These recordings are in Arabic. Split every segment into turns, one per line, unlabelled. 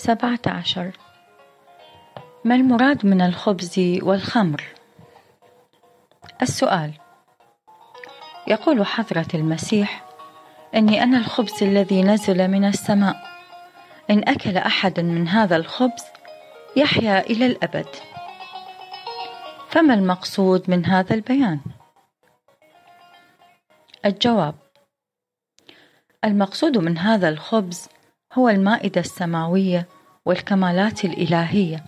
سبعة عشر. ما المراد من الخبز والخمر؟ السؤال. يقول حضرة المسيح إني أنا الخبز الذي نزل من السماء. إن أكل أحد من هذا الخبز يحيا إلى الأبد. فما المقصود من هذا البيان؟ الجواب. المقصود من هذا الخبز هو المائدة السماوية والكمالات الإلهية.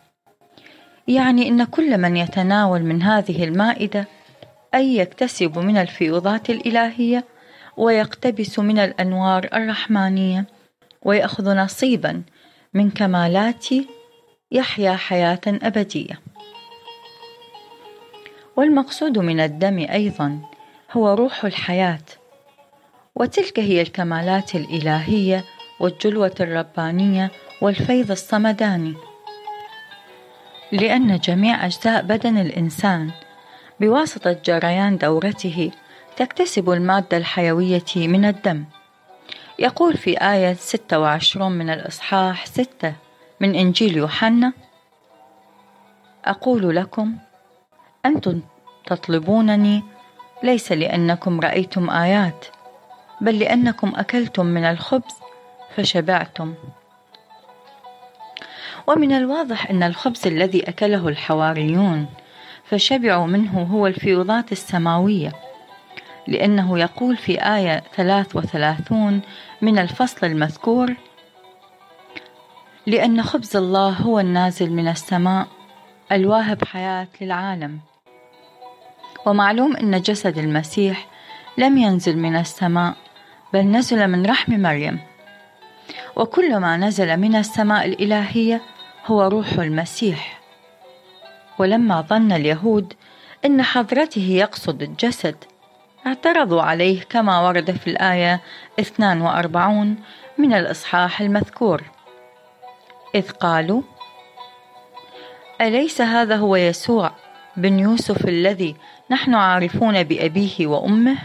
يعني إن كل من يتناول من هذه المائدة أي يكتسب من الفيوضات الإلهية ويقتبس من الأنوار الرحمانية ويأخذ نصيبا من كمالات يحيا حياة أبدية. والمقصود من الدم أيضا هو روح الحياة وتلك هي الكمالات الإلهية والجلوة الربانية والفيض الصمداني. لأن جميع أجزاء بدن الإنسان بواسطة جريان دورته تكتسب المادة الحيوية من الدم. يقول في آية 26 من الإصحاح 6 من إنجيل يوحنا أقول لكم أنتم تطلبونني ليس لأنكم رأيتم آيات بل لأنكم أكلتم من الخبز فشبعتم. ومن الواضح أن الخبز الذي أكله الحواريون فشبعوا منه هو الفيوضات السماوية لأنه يقول في آية 33 من الفصل المذكور لأن خبز الله هو النازل من السماء الواهب حياة للعالم. ومعلوم أن جسد المسيح لم ينزل من السماء بل نزل من رحم مريم. وكل ما نزل من السماء الإلهية هو روح المسيح. ولما ظن اليهود أن حضرته يقصد الجسد اعترضوا عليه كما ورد في الآية 42 من الإصحاح المذكور. إذ قالوا أليس هذا هو يسوع بن يوسف الذي نحن عارفون بأبيه وأمه؟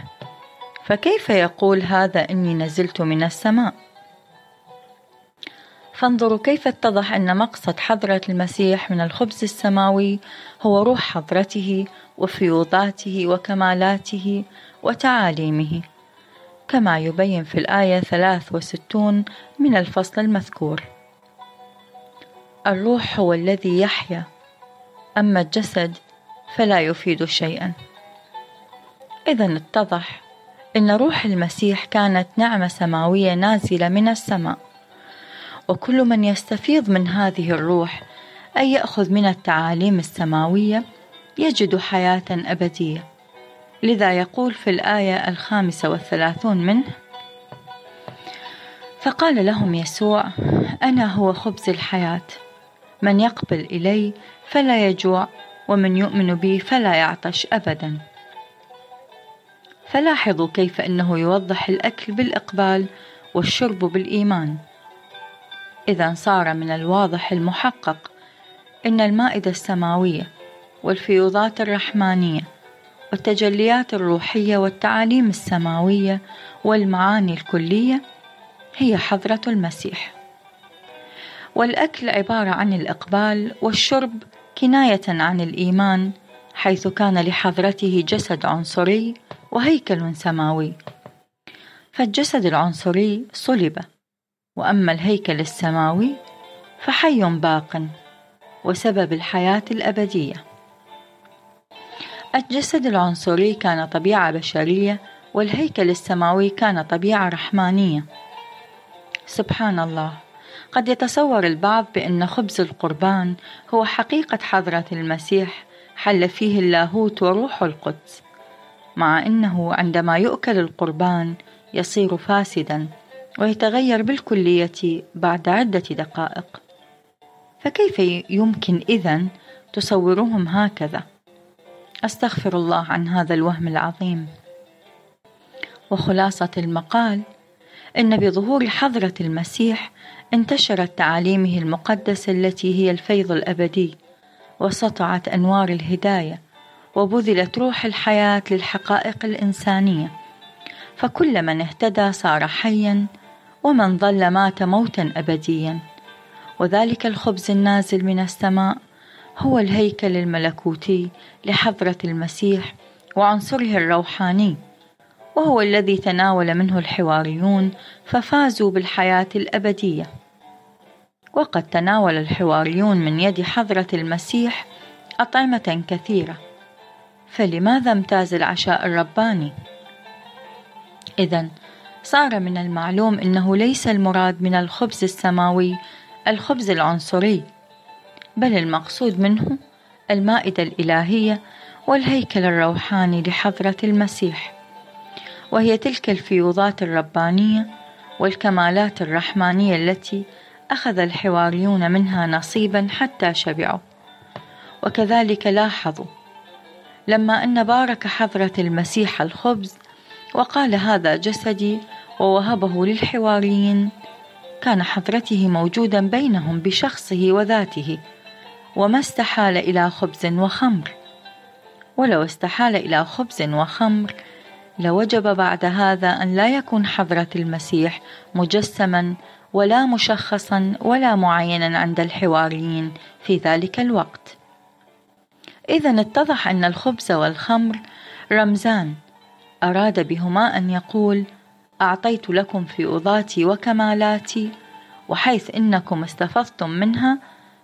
فكيف يقول هذا إني نزلت من السماء؟ فانظروا كيف اتضح أن مقصد حضرة المسيح من الخبز السماوي هو روح حضرته وفيوضاته وكمالاته وتعاليمه كما يبين في الآية 63 من الفصل المذكور. الروح هو الذي يحيا أما الجسد فلا يفيد شيئا. إذا اتضح أن روح المسيح كانت نعمة سماوية نازلة من السماء. وكل من يستفيض من هذه الروح أي يأخذ من التعاليم السماوية يجد حياة أبدية. لذا يقول في الآية الخامسة والثلاثون منه فقال لهم يسوع أنا هو خبز الحياة. من يقبل إلي فلا يجوع ومن يؤمن بي فلا يعطش أبدا. فلاحظوا كيف أنه يوضح الأكل بالإقبال والشرب بالإيمان. إذا صار من الواضح المحقق أن المائدة السماوية والفيوضات الرحمانية والتجليات الروحية والتعاليم السماوية والمعاني الكلية هي حضرة المسيح. والأكل عبارة عن الإقبال والشرب كناية عن الإيمان حيث كان لحضرته جسد عنصري وهيكل سماوي. فالجسد العنصري صلب. وأما الهيكل السماوي فحي باق وسبب الحياة الأبدية. الجسد العنصري كان طبيعة بشرية والهيكل السماوي كان طبيعة رحمانية. سبحان الله قد يتصور البعض بأن خبز القربان هو حقيقة حضرة المسيح حل فيه اللاهوت وروح القدس مع إنه عندما يؤكل القربان يصير فاسدا. ويتغير بالكلية بعد عدة دقائق. فكيف يمكن إذن تصورهم هكذا؟ أستغفر الله عن هذا الوهم العظيم. وخلاصة المقال إن بظهور حضرة المسيح انتشرت تعاليمه المقدسة التي هي الفيض الأبدي وسطعت أنوار الهداية وبذلت روح الحياة للحقائق الإنسانية. فكل من اهتدى صار حيا ومن ظل مات موتا أبديا. وذلك الخبز النازل من السماء هو الهيكل الملكوتي لحضرة المسيح وعنصره الروحاني. وهو الذي تناول منه الحواريون ففازوا بالحياة الأبدية. وقد تناول الحواريون من يد حضرة المسيح أطعمة كثيرة. فلماذا امتاز العشاء الرباني؟ إذا صار من المعلوم أنه ليس المراد من الخبز السماوي الخبز العنصري بل المقصود منه المائدة الإلهية والهيكل الروحاني لحضرة المسيح. وهي تلك الفيوضات الربانية والكمالات الرحمانية التي أخذ الحواريون منها نصيبا حتى شبعوا. وكذلك لاحظوا لما أن بارك حضرة المسيح الخبز وقال هذا جسدي ووهبه للحواريين. كان حضرته موجودا بينهم بشخصه وذاته وما استحال إلى خبز وخمر. ولو استحال إلى خبز وخمر لوجب بعد هذا أن لا يكون حضرة المسيح مجسما ولا مشخصا ولا معينا عند الحواريين في ذلك الوقت. إذا اتضح أن الخبز والخمر رمزان. أراد بهما أن يقول أعطيت لكم فيوضاتي وكمالاتي وحيث إنكم استفضتم منها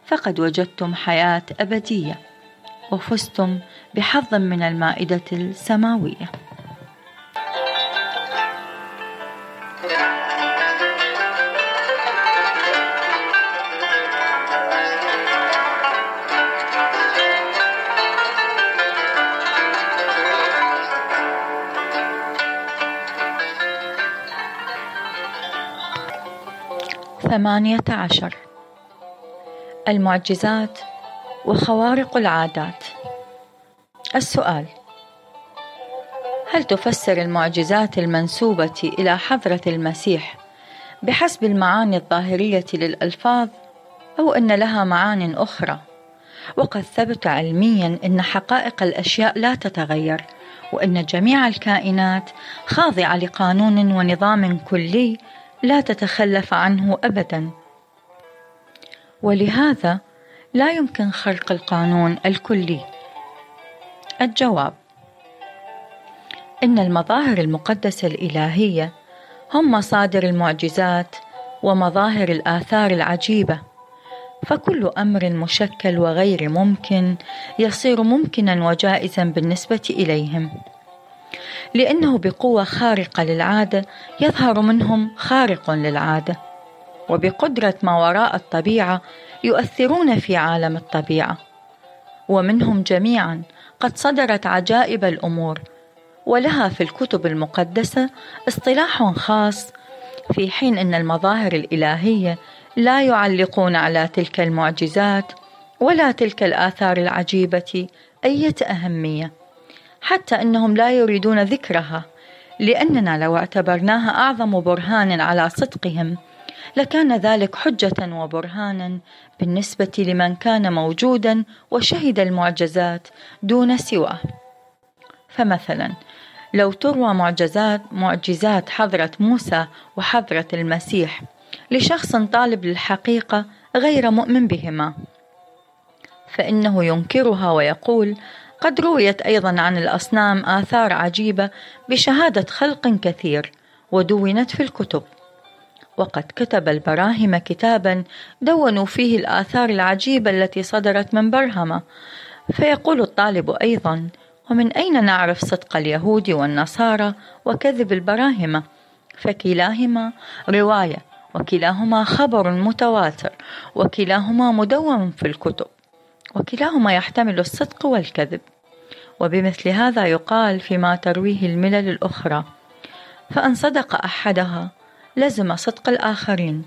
فقد وجدتم حياة أبدية وفزتم بحظ من المائدة السماوية. ثمانية عشر المعجزات وخوارق العادات السؤال هل تفسر المعجزات المنسوبة إلى حضرة المسيح بحسب المعاني الظاهرية للألفاظ أو أن لها معان أخرى؟ وقد ثبت علميا أن حقائق الأشياء لا تتغير وأن جميع الكائنات خاضعة لقانون ونظام كلي لا تتخلف عنه أبدا. ولهذا لا يمكن خرق القانون الكلي. الجواب إن المظاهر المقدسة الإلهية هم مصادر المعجزات ومظاهر الآثار العجيبة فكل أمر مشكل وغير ممكن يصير ممكنا وجائزا بالنسبة إليهم. لأنه بقوة خارقة للعادة يظهر منهم خارق للعادة. وبقدرة ما وراء الطبيعة يؤثرون في عالم الطبيعة. ومنهم جميعا قد صدرت عجائب الأمور ولها في الكتب المقدسة اصطلاح خاص في حين إن المظاهر الإلهية لا يعلقون على تلك المعجزات ولا تلك الآثار العجيبة إيه أهمية. حتى إنهم لا يريدون ذكرها لأننا لو اعتبرناها أعظم برهان على صدقهم لكان ذلك حجة وبرهانا بالنسبة لمن كان موجودا وشهد المعجزات دون سواه. فمثلا لو تروى معجزات معجزات حضرة موسى وحضرة المسيح لشخص طالب للحقيقة غير مؤمن بهما فإنه ينكرها ويقول قد رويت أيضا عن الأصنام آثار عجيبة بشهادة خلق كثير ودونت في الكتب. وقد كتب البراهمة كتابا دونوا فيه الآثار العجيبة التي صدرت من برهمة. فيقول الطالب أيضا ومن أين نعرف صدق اليهود والنصارى وكذب البراهمة؟ فكلاهما رواية وكلاهما خبر متواتر وكلاهما مدون في الكتب وكلاهما يحتمل الصدق والكذب. وبمثل هذا يقال فيما ترويه الملل الأخرى. فأن صدق أحدها لزم صدق الآخرين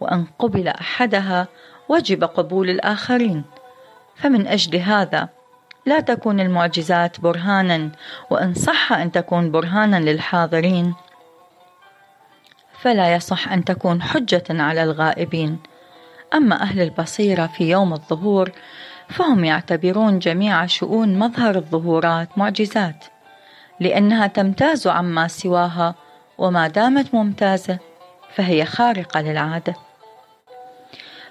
وأن قبل أحدها وجب قبول الآخرين. فمن أجل هذا لا تكون المعجزات برهانا وإن صح أن تكون برهانا للحاضرين. فلا يصح أن تكون حجة على الغائبين. أما أهل البصيرة في يوم الظهور فهم يعتبرون جميع شؤون مظهر الظهورات معجزات لأنها تمتاز عما سواها وما دامت ممتازة فهي خارقة للعادة.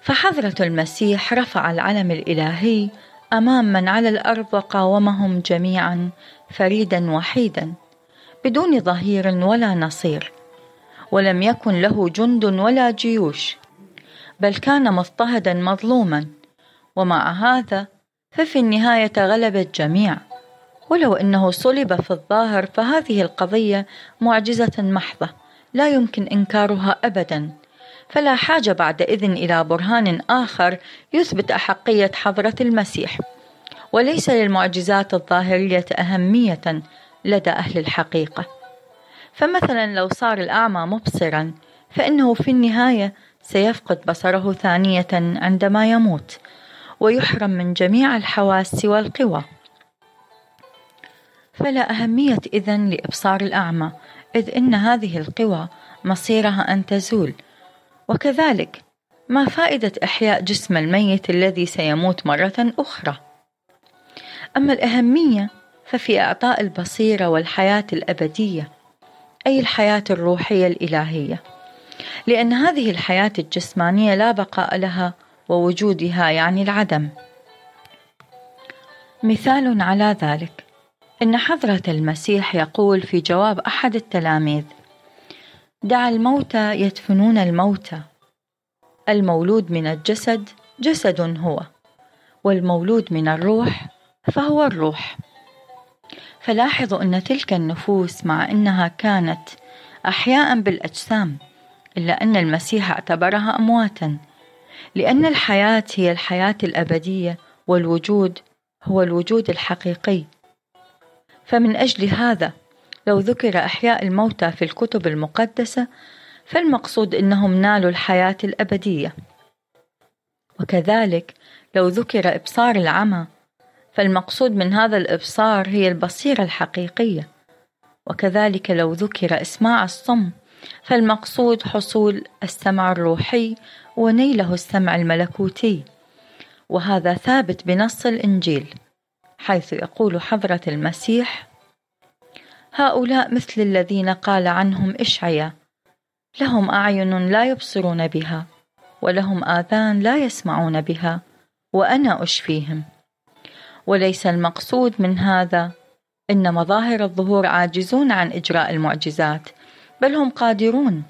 فحضرة المسيح رفع العلم الإلهي أمام من على الأرض وقاومهم جميعا فريدا وحيدا بدون ظهير ولا نصير ولم يكن له جند ولا جيوش بل كان مضطهدا مظلوما. ومع هذا ففي النهاية غلب الجميع ولو أنه صلب في الظاهر فهذه القضية معجزة محضة لا يمكن إنكارها أبدا. فلا حاجة بعد إذن إلى برهان آخر يثبت أحقية حضرة المسيح. وليس للمعجزات الظاهرية أهمية لدى أهل الحقيقة. فمثلا لو صار الأعمى مبصرا فإنه في النهاية سيفقد بصره ثانية عندما يموت. ويحرم من جميع الحواس والقوى. فلا أهمية إذن لإبصار الأعمى إذ إن هذه القوى مصيرها أن تزول. وكذلك ما فائدة إحياء جسم الميت الذي سيموت مرة أخرى؟ أما الأهمية ففي إعطاء البصيرة والحياة الأبدية أي الحياة الروحية الإلهية. لأن هذه الحياة الجسمانية لا بقاء لها ووجودها يعني العدم. مثال على ذلك إن حضرة المسيح يقول في جواب أحد التلاميذ دع الموتى يدفنون الموتى المولود من الجسد جسد هو والمولود من الروح فهو الروح. فلاحظوا أن تلك النفوس مع أنها كانت أحياء بالأجسام إلا أن المسيح اعتبرها أمواتا. لأن الحياة هي الحياة الأبدية والوجود هو الوجود الحقيقي. فمن أجل هذا لو ذكر إحياء الموتى في الكتب المقدسة فالمقصود أنهم نالوا الحياة الأبدية. وكذلك لو ذكر إبصار العمى فالمقصود من هذا الإبصار هي البصيرة الحقيقية. وكذلك لو ذكر إسماع الصم فالمقصود حصول السمع الروحي ونيله السمع الملكوتي. وهذا ثابت بنص الإنجيل حيث يقول حضرة المسيح هؤلاء مثل الذين قال عنهم إشعيا لهم أعين لا يبصرون بها ولهم آذان لا يسمعون بها وأنا أشفيهم. وليس المقصود من هذا إن مظاهر الظهور عاجزون عن إجراء المعجزات بل هم قادرون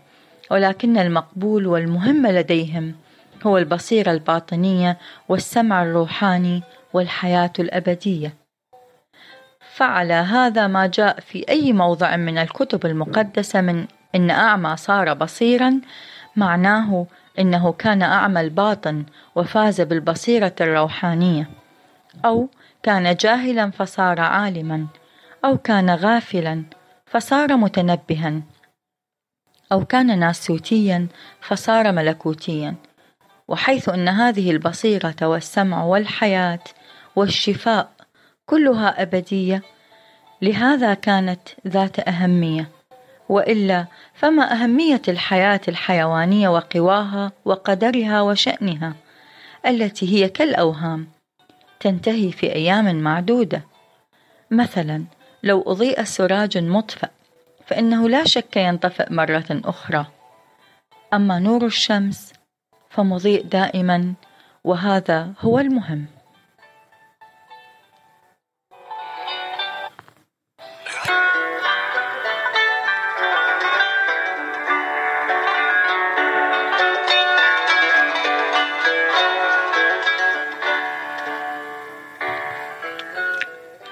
ولكن المقبول والمهم لديهم هو البصيرة الباطنية والسمع الروحاني والحياة الأبدية. فعلى هذا ما جاء في أي موضع من الكتب المقدسة من إن أعمى صار بصيرا معناه إنه كان أعمى الباطن وفاز بالبصيرة الروحانية. أو كان جاهلا فصار عالما أو كان غافلا فصار متنبها. أو كان ناسوتيا فصار ملكوتيا. وحيث أن هذه البصيرة والسمع والحياة والشفاء كلها أبدية لهذا كانت ذات أهمية. وإلا فما أهمية الحياة الحيوانية وقواها وقدرها وشأنها التي هي كالأوهام تنتهي في أيام معدودة. مثلا لو أضيء سراج مطفأ فإنه لا شك ينطفئ مرة أخرى. أما نور الشمس فمضيء دائما وهذا هو المهم.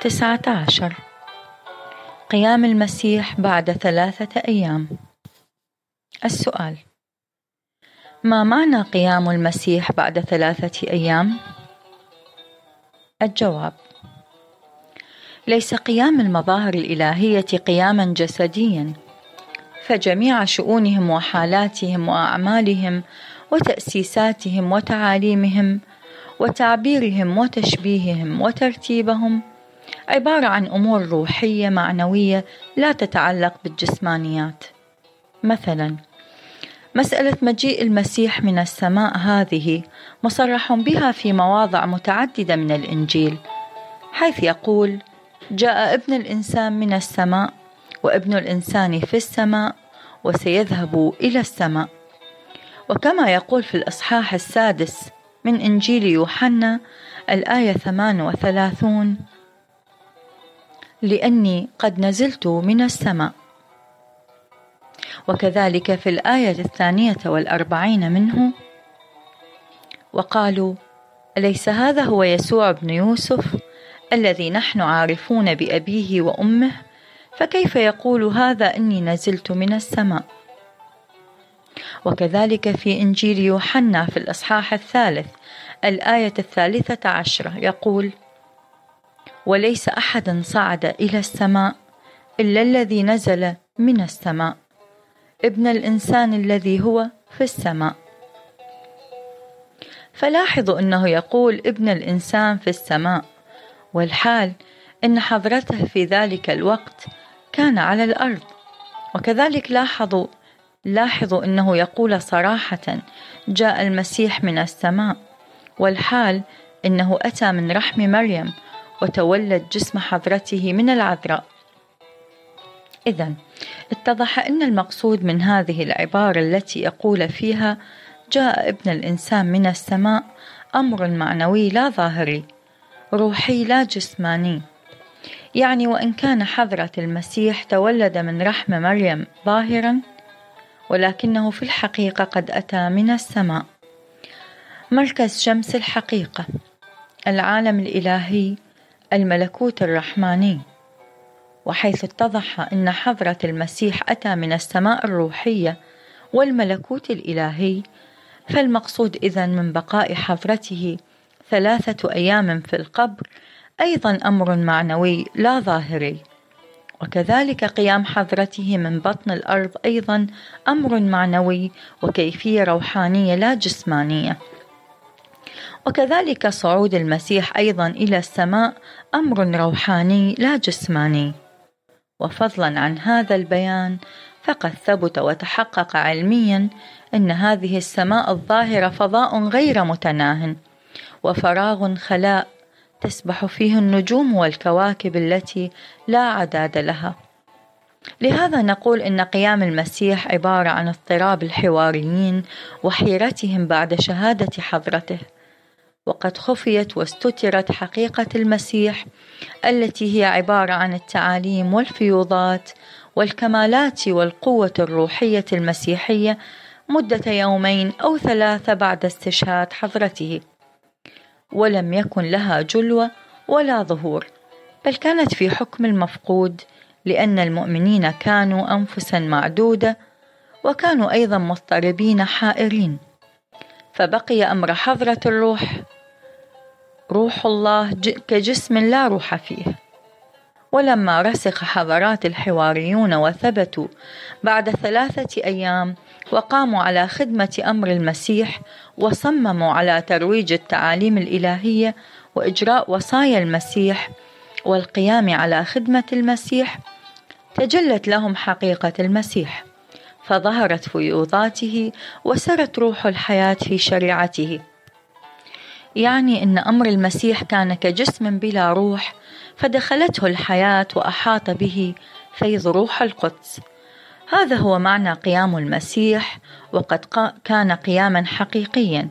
تسعة عشر. قيام المسيح بعد ثلاثة أيام السؤال ما معنى قيام المسيح بعد ثلاثة أيام؟ الجواب ليس قيام المظاهر الإلهية قياما جسديا فجميع شؤونهم وحالاتهم وأعمالهم وتأسيساتهم وتعاليمهم وتعبيرهم وتشبيههم وترتيبهم عبارة عن أمور روحية معنوية لا تتعلق بالجسمانيات. مثلا مسألة مجيء المسيح من السماء هذه مصرح بها في مواضع متعددة من الإنجيل حيث يقول جاء ابن الإنسان من السماء وابن الإنسان في السماء وسيذهب إلى السماء. وكما يقول في الإصحاح السادس من إنجيل يوحنا الآية 38 لأني قد نزلت من السماء. وكذلك في الآية الثانية والأربعين منه وقالوا أليس هذا هو يسوع بن يوسف الذي نحن عارفون بأبيه وأمه؟ فكيف يقول هذا إني نزلت من السماء؟ وكذلك في إنجيل يوحنا في الإصحاح الثالث الآية الثالثة عشرة يقول وليس أحد صعد إلى السماء إلا الذي نزل من السماء. ابن الإنسان الذي هو في السماء. فلاحظوا أنه يقول ابن الإنسان في السماء والحال أن حضرته في ذلك الوقت كان على الأرض. وكذلك لاحظوا لاحظوا أنه يقول صراحة جاء المسيح من السماء والحال أنه أتى من رحم مريم وتولد جسم حضرته من العذراء. إذا اتضح أن المقصود من هذه العبارة التي يقول فيها جاء ابن الإنسان من السماء أمر معنوي لا ظاهري روحي لا جسماني. يعني وإن كان حضرة المسيح تولد من رحم مريم ظاهرا ولكنه في الحقيقة قد أتى من السماء. مركز شمس الحقيقة العالم الإلهي الملكوت الرحماني. وحيث اتضح أن حضرة المسيح أتى من السماء الروحية والملكوت الإلهي فالمقصود إذا من بقاء حضرته ثلاثة أيام في القبر أيضا أمر معنوي لا ظاهري. وكذلك قيام حضرته من بطن الأرض أيضا أمر معنوي وكيفية روحانية لا جسمانية. وكذلك صعود المسيح أيضا إلى السماء أمر روحاني لا جسماني. وفضلا عن هذا البيان فقد ثبت وتحقق علميا أن هذه السماء الظاهرة فضاء غير متناه وفراغ خلاء تسبح فيه النجوم والكواكب التي لا عداد لها. لهذا نقول إن قيام المسيح عبارة عن اضطراب الحواريين وحيرتهم بعد شهادة حضرته. وقد خفيت واستترت حقيقة المسيح التي هي عبارة عن التعاليم والفيوضات والكمالات والقوة الروحية المسيحية مدة يومين أو ثلاثة بعد استشهاد حضرته. ولم يكن لها جلوة ولا ظهور بل كانت في حكم المفقود لأن المؤمنين كانوا أنفسا معدودة وكانوا أيضا مضطربين حائرين. فبقي أمر حضرة الروح روح الله كجسم لا روح فيه. ولما رسخ حضرات الحواريون وثبتوا بعد ثلاثة أيام وقاموا على خدمة أمر المسيح وصمموا على ترويج التعاليم الإلهية وإجراء وصايا المسيح والقيام على خدمة المسيح تجلت لهم حقيقة المسيح. فظهرت فيوضاته وسرت روح الحياة في شريعته. يعني أن أمر المسيح كان كجسم بلا روح فدخلته الحياة وأحاط به فيض روح القدس. هذا هو معنى قيام المسيح وقد كان قياما حقيقيا.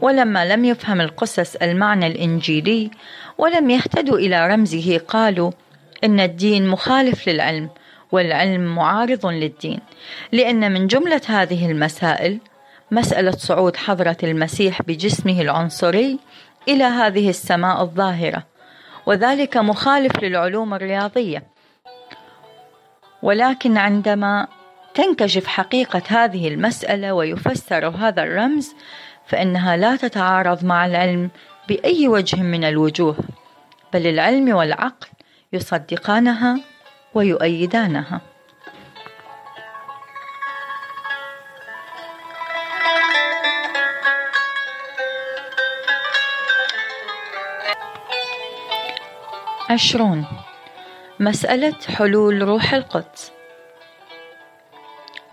ولما لم يفهم القسس المعنى الإنجيلي ولم يهتدوا إلى رمزه قالوا إن الدين مخالف للعلم والعلم معارض للدين. لأن من جملة هذه المسائل مسألة صعود حضرة المسيح بجسمه العنصري إلى هذه السماء الظاهرة وذلك مخالف للعلوم الرياضية. ولكن عندما تنكشف حقيقة هذه المسألة ويفسر هذا الرمز فإنها لا تتعارض مع العلم بأي وجه من الوجوه بل العلم والعقل يصدقانها ويؤيدانها. عشرون. مسألة حلول روح القدس.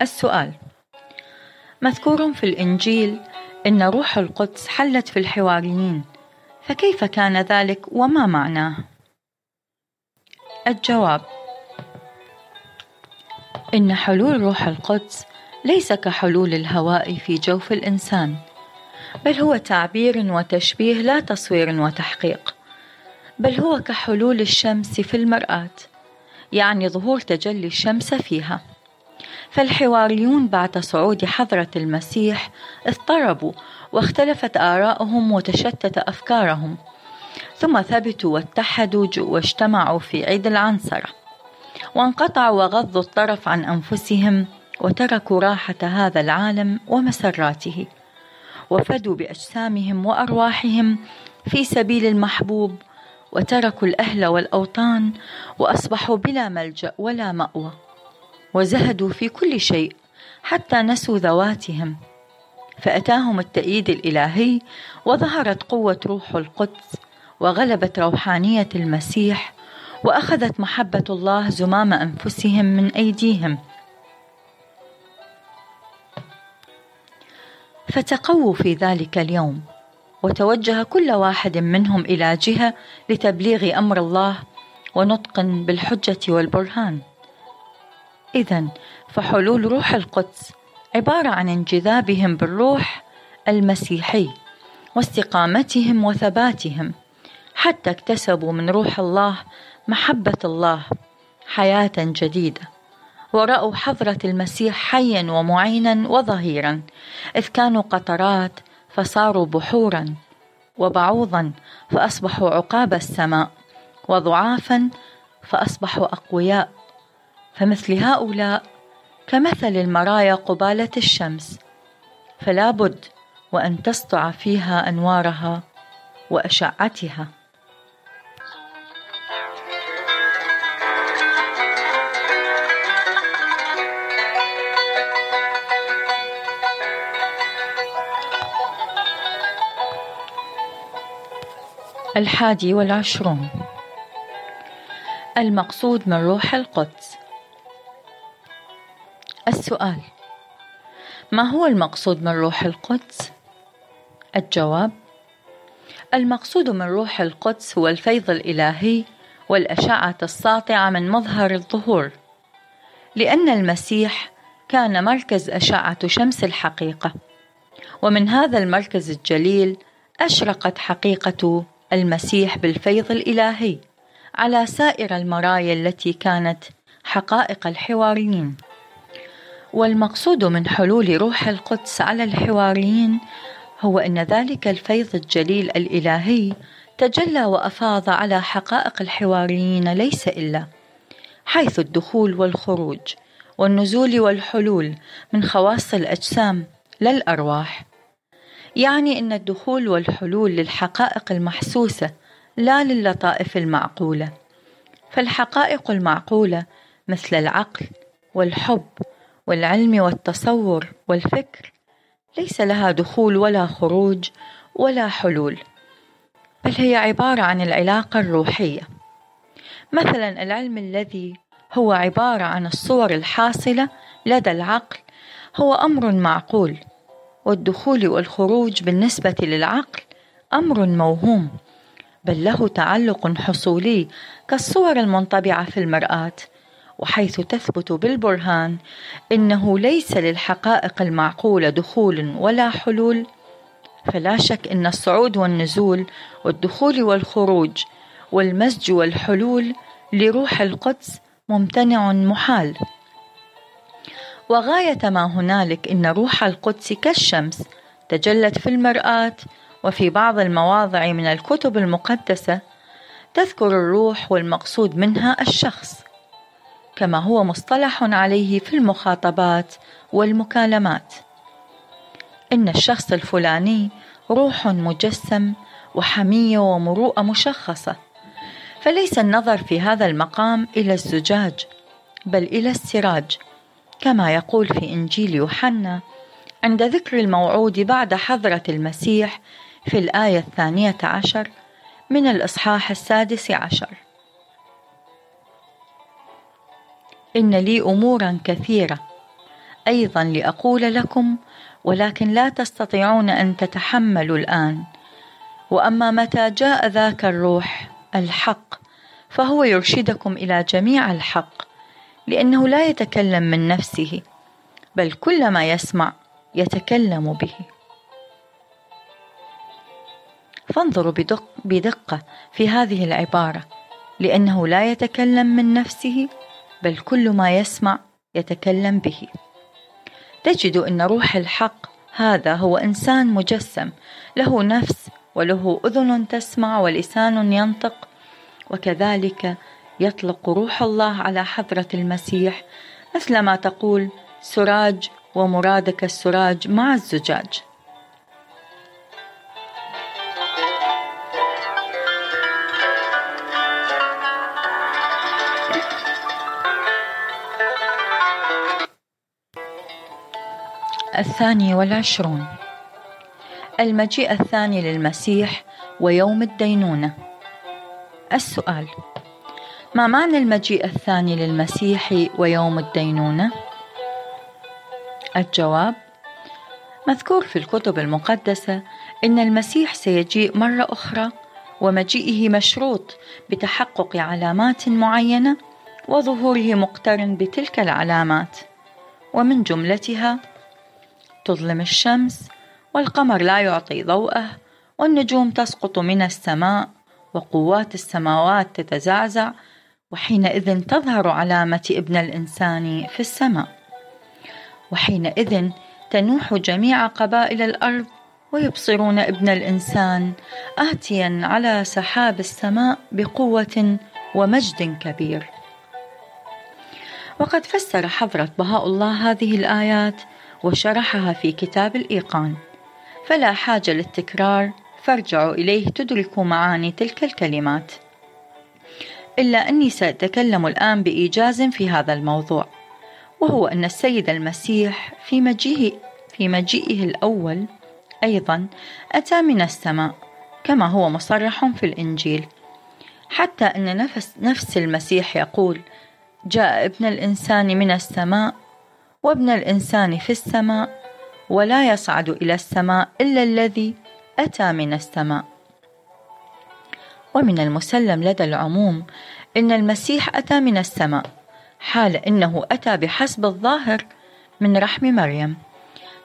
السؤال. مذكور في الإنجيل إن روح القدس حلت في الحواريين فكيف كان ذلك وما معناه؟ الجواب. إن حلول روح القدس ليس كحلول الهواء في جوف الإنسان بل هو تعبير وتشبيه لا تصوير وتحقيق. بل هو كحلول الشمس في المرآة يعني ظهور تجلي الشمس فيها. فالحواريون بعد صعود حضرة المسيح اضطربوا واختلفت آراءهم وتشتت أفكارهم ثم ثبتوا واتحدوا واجتمعوا في عيد العنصرة. وانقطعوا وغضوا الطرف عن أنفسهم وتركوا راحة هذا العالم ومسراته. وفدوا بأجسامهم وأرواحهم في سبيل المحبوب وتركوا الأهل والأوطان وأصبحوا بلا ملجأ ولا مأوى وزهدوا في كل شيء حتى نسوا ذواتهم. فأتاهم التأييد الإلهي وظهرت قوة روح القدس وغلبت روحانية المسيح وأخذت محبة الله زمام أنفسهم من أيديهم. فتقووا في ذلك اليوم. وتوجه كل واحد منهم إلى جهة لتبليغ أمر الله ونطق بالحجة والبرهان. إذا فحلول روح القدس عبارة عن انجذابهم بالروح المسيحي واستقامتهم وثباتهم حتى اكتسبوا من روح الله محبة الله حياة جديدة ورأوا حضرة المسيح حيا ومعينا وظهيرا إذ كانوا قطرات فصاروا بحورا وبعوضا فأصبحوا عقاب السماء وضعافا فأصبحوا أقوياء. فمثل هؤلاء كمثل المرايا قبالة الشمس فلا بد وأن تسطع فيها أنوارها وأشعتها. الحادي والعشرون. المقصود من روح القدس. السؤال ما هو المقصود من روح القدس؟ الجواب المقصود من روح القدس هو الفيض الإلهي والأشعة الساطعة من مظهر الظهور لأن المسيح كان مركز أشعة شمس الحقيقة ومن هذا المركز الجليل أشرقت حقيقة المسيح بالفيض الإلهي على سائر المرايا التي كانت حقائق الحواريين. والمقصود من حلول روح القدس على الحواريين هو أن ذلك الفيض الجليل الإلهي تجلى وأفاض على حقائق الحواريين ليس إلا حيث الدخول والخروج والنزول والحلول من خواص الأجسام لا الارواح يعني إن الدخول والحلول للحقائق المحسوسة لا للطائف المعقولة. فالحقائق المعقولة مثل العقل والحب والعلم والتصور والفكر ليس لها دخول ولا خروج ولا حلول بل هي عبارة عن العلاقة الروحية. مثلا العلم الذي هو عبارة عن الصور الحاصلة لدى العقل هو أمر معقول والدخول والخروج بالنسبة للعقل أمر موهوم بل له تعلق حصولي كالصور المنطبعة في المرآة وحيث تثبت بالبرهان إنه ليس للحقائق المعقولة دخول ولا حلول. فلا شك إن الصعود والنزول والدخول والخروج والمزج والحلول لروح القدس ممتنع محال. وغاية ما هنالك إن روح القدس كالشمس تجلت في المرآة وفي بعض المواضع من الكتب المقدسة تذكر الروح والمقصود منها الشخص كما هو مصطلح عليه في المخاطبات والمكالمات. إن الشخص الفلاني روح مجسم وحمية ومروءة مشخصة فليس النظر في هذا المقام إلى الزجاج بل إلى السراج. كما يقول في إنجيل يوحنا عند ذكر الموعود بعد حضرة المسيح في الآية الثانية عشر من الإصحاح السادس عشر. إن لي أمورا كثيرة. أيضا لأقول لكم ولكن لا تستطيعون أن تتحملوا الآن. وأما متى جاء ذاك الروح الحق فهو يرشدكم إلى جميع الحق. لأنه لا يتكلم من نفسه بل كل ما يسمع يتكلم به. فانظروا بدق بدقة في هذه العبارة لأنه لا يتكلم من نفسه بل كل ما يسمع يتكلم به. تجد أن روح الحق هذا هو إنسان مجسم له نفس وله أذن تسمع ولسان ينطق وكذلك يطلق روح الله على حضرة المسيح مثل ما تقول سراج ومرادك السراج مع الزجاج. الثاني والعشرون. المجيء الثاني للمسيح ويوم الدينونة. السؤال ما معنى المجيء الثاني للمسيح ويوم الدينونة؟ الجواب مذكور في الكتب المقدسة إن المسيح سيجيء مرة أخرى ومجيئه مشروط بتحقق علامات معينة وظهوره مقترن بتلك العلامات ومن جملتها تظلم الشمس والقمر لا يعطي ضوءه والنجوم تسقط من السماء وقوات السماوات تتزعزع وحينئذ تظهر علامة ابن الإنسان في السماء. وحينئذ تنوح جميع قبائل الأرض ويبصرون ابن الإنسان آتيا على سحاب السماء بقوة ومجد كبير. وقد فسر حضرة بهاء الله هذه الآيات وشرحها في كتاب الإيقان. فلا حاجة للتكرار فارجعوا إليه تدركوا معاني تلك الكلمات. إلا أني سأتكلم الآن بإيجاز في هذا الموضوع وهو أن السيد المسيح في مجيئه في مجيئه الأول أيضا أتى من السماء كما هو مصرح في الإنجيل. حتى أن نفس, نفس المسيح يقول جاء ابن الإنسان من السماء وابن الإنسان في السماء ولا يصعد إلى السماء إلا الذي أتى من السماء. ومن المسلم لدى العموم إن المسيح أتى من السماء حال إنه أتى بحسب الظاهر من رحم مريم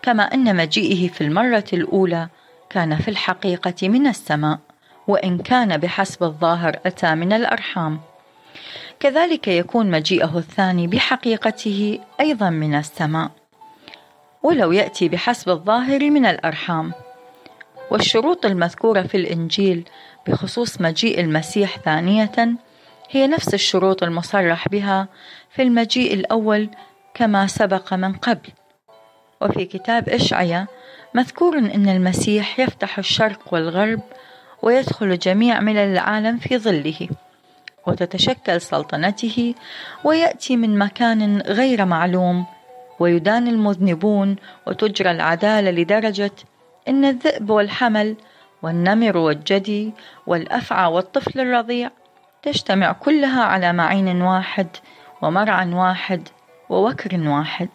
كما أن مجيئه في المرة الأولى كان في الحقيقة من السماء وإن كان بحسب الظاهر أتى من الأرحام. كذلك يكون مجيئه الثاني بحقيقته أيضا من السماء ولو يأتي بحسب الظاهر من الأرحام. والشروط المذكورة في الإنجيل بخصوص مجيء المسيح ثانية هي نفس الشروط المصرح بها في المجيء الأول كما سبق من قبل. وفي كتاب إشعيا مذكور أن المسيح يفتح الشرق والغرب ويدخل جميع ملل العالم في ظله وتتشكل سلطنته ويأتي من مكان غير معلوم ويدان المذنبون وتجرى العدالة لدرجة إن الذئب والحمل والنمر والجدي والأفعى والطفل الرضيع تجتمع كلها على معين واحد ومرعى واحد ووكر واحد.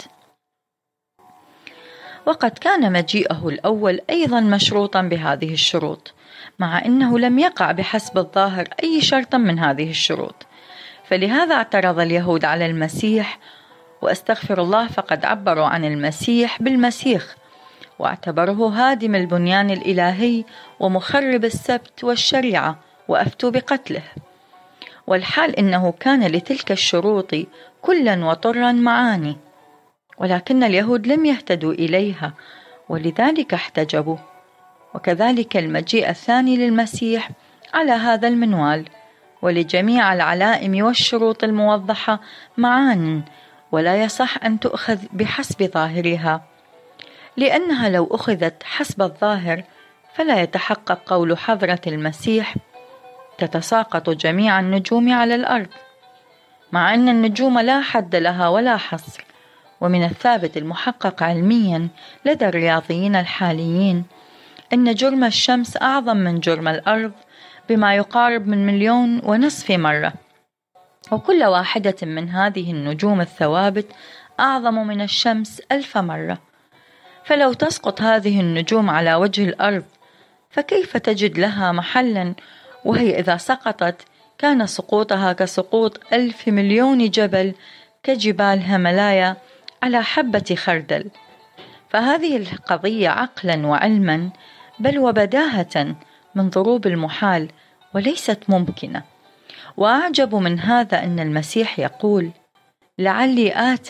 وقد كان مجيئه الأول أيضا مشروطا بهذه الشروط مع أنه لم يقع بحسب الظاهر أي شرط من هذه الشروط. فلهذا اعترض اليهود على المسيح وأستغفر الله فقد عبروا عن المسيح بالمسيخ. واعتبره هادم البنيان الإلهي ومخرب السبت والشريعة وأفتوا بقتله. والحال إنه كان لتلك الشروط كلا وطرا معاني ولكن اليهود لم يهتدوا إليها ولذلك احتجبوا. وكذلك المجيء الثاني للمسيح على هذا المنوال ولجميع العلائم والشروط الموضحة معان ولا يصح أن تؤخذ بحسب ظاهرها. لأنها لو أخذت حسب الظاهر فلا يتحقق قول حضرة المسيح تتساقط جميع النجوم على الأرض مع أن النجوم لا حد لها ولا حصر ومن الثابت المحقق علميا لدى الرياضيين الحاليين أن جرم الشمس أعظم من جرم الأرض بما يقارب من مليون ونصف مرة. وكل واحدة من هذه النجوم الثوابت أعظم من الشمس ألف مرة. فلو تسقط هذه النجوم على وجه الأرض فكيف تجد لها محلا؟ وهي إذا سقطت كان سقوطها كسقوط ألف مليون جبل كجبال هملايا على حبة خردل. فهذه القضية عقلا وعلما بل وبداهة من ضروب المحال وليست ممكنة. وأعجب من هذا أن المسيح يقول لعلي آت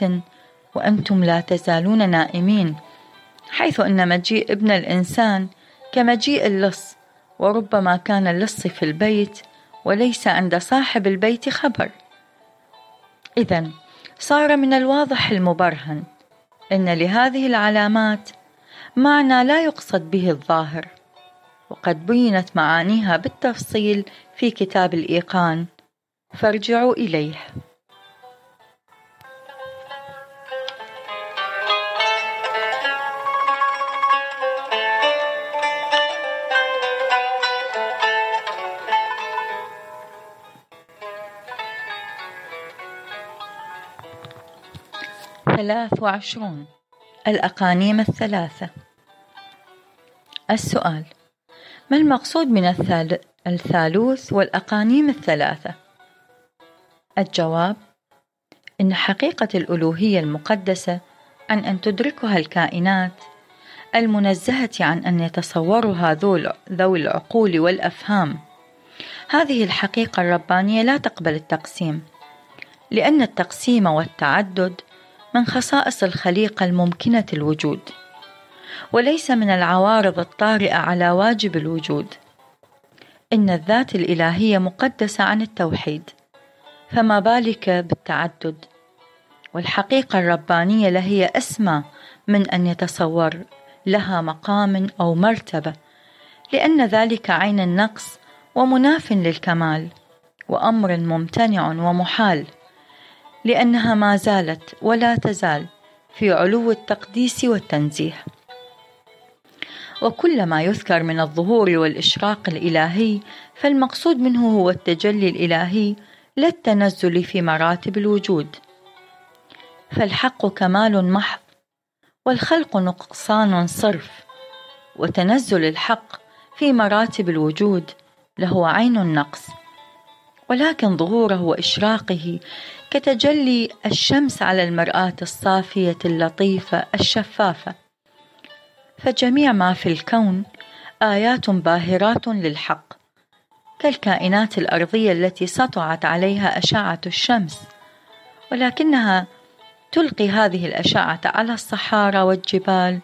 وأنتم لا تزالون نائمين. حيث أن مجيء ابن الإنسان كمجيء اللص وربما كان اللص في البيت وليس عند صاحب البيت خبر. إذا صار من الواضح المبرهن أن لهذه العلامات معنى لا يقصد به الظاهر وقد بينت معانيها بالتفصيل في كتاب الإيقان. فارجعوا إليه. ثلاث وعشرون. الأقانيم الثلاثة. السؤال. ما المقصود من الثالوث والأقانيم الثلاثة؟ الجواب. إن حقيقة الألوهية المقدسة عن أن تدركها الكائنات المنزهة عن أن يتصورها ذوي العقول والأفهام. هذه الحقيقة الربانية لا تقبل التقسيم لأن التقسيم والتعدد من خصائص الخليقة الممكنة الوجود وليس من العوارض الطارئة على واجب الوجود. إن الذات الإلهية مقدسة عن التوحيد فما بالك بالتعدد؟ والحقيقة الربانية لهي أسمى من أن يتصور لها مقام أو مرتبة لأن ذلك عين النقص ومناف للكمال وأمر ممتنع ومحال. لأنها ما زالت ولا تزال في علو التقديس والتنزيه. وكل ما يذكر من الظهور والإشراق الإلهي فالمقصود منه هو التجلي الإلهي لا التنزل في مراتب الوجود. فالحق كمال محض والخلق نقصان صرف وتنزل الحق في مراتب الوجود له عين النقص. ولكن ظهوره وإشراقه كتجلي الشمس على المرآة الصافية اللطيفة الشفافة. فجميع ما في الكون آيات باهرات للحق. كالكائنات الأرضية التي سطعت عليها أشعة الشمس. ولكنها تلقي هذه الأشعة على الصحارى والجبال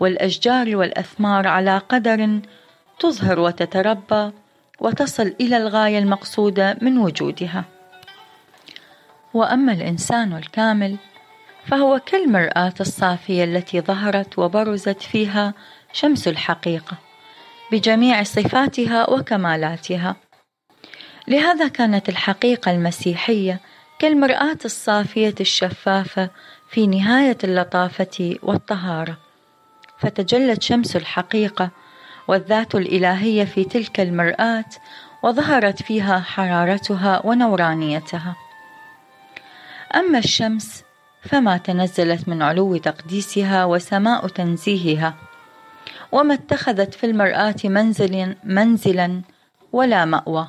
والأشجار والأثمار على قدر تظهر وتتربى وتصل إلى الغاية المقصودة من وجودها. وأما الإنسان الكامل فهو كالمرآة الصافية التي ظهرت وبرزت فيها شمس الحقيقة بجميع صفاتها وكمالاتها. لهذا كانت الحقيقة المسيحية كالمرآة الصافية الشفافة في نهاية اللطافة والطهارة. فتجلت شمس الحقيقة والذات الإلهية في تلك المرآة وظهرت فيها حرارتها ونورانيتها. أما الشمس فما تنزلت من علو تقديسها وسماء تنزيهها وما اتخذت في المرآة منزل منزلا ولا مأوى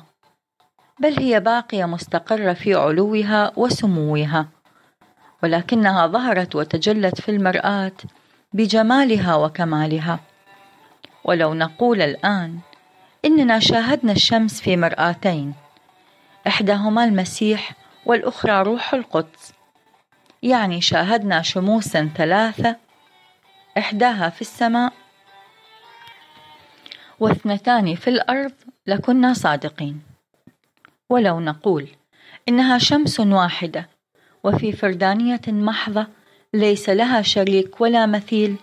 بل هي باقية مستقرة في علوها وسموها ولكنها ظهرت وتجلت في المرآة بجمالها وكمالها. ولو نقول الآن إننا شاهدنا الشمس في مرآتين إحداهما المسيح والأخرى روح القدس. يعني شاهدنا شموسا ثلاثة إحداها في السماء واثنتان في الأرض لكنا صادقين. ولو نقول إنها شمس واحدة وفي فردانية محضة ليس لها شريك ولا مثيل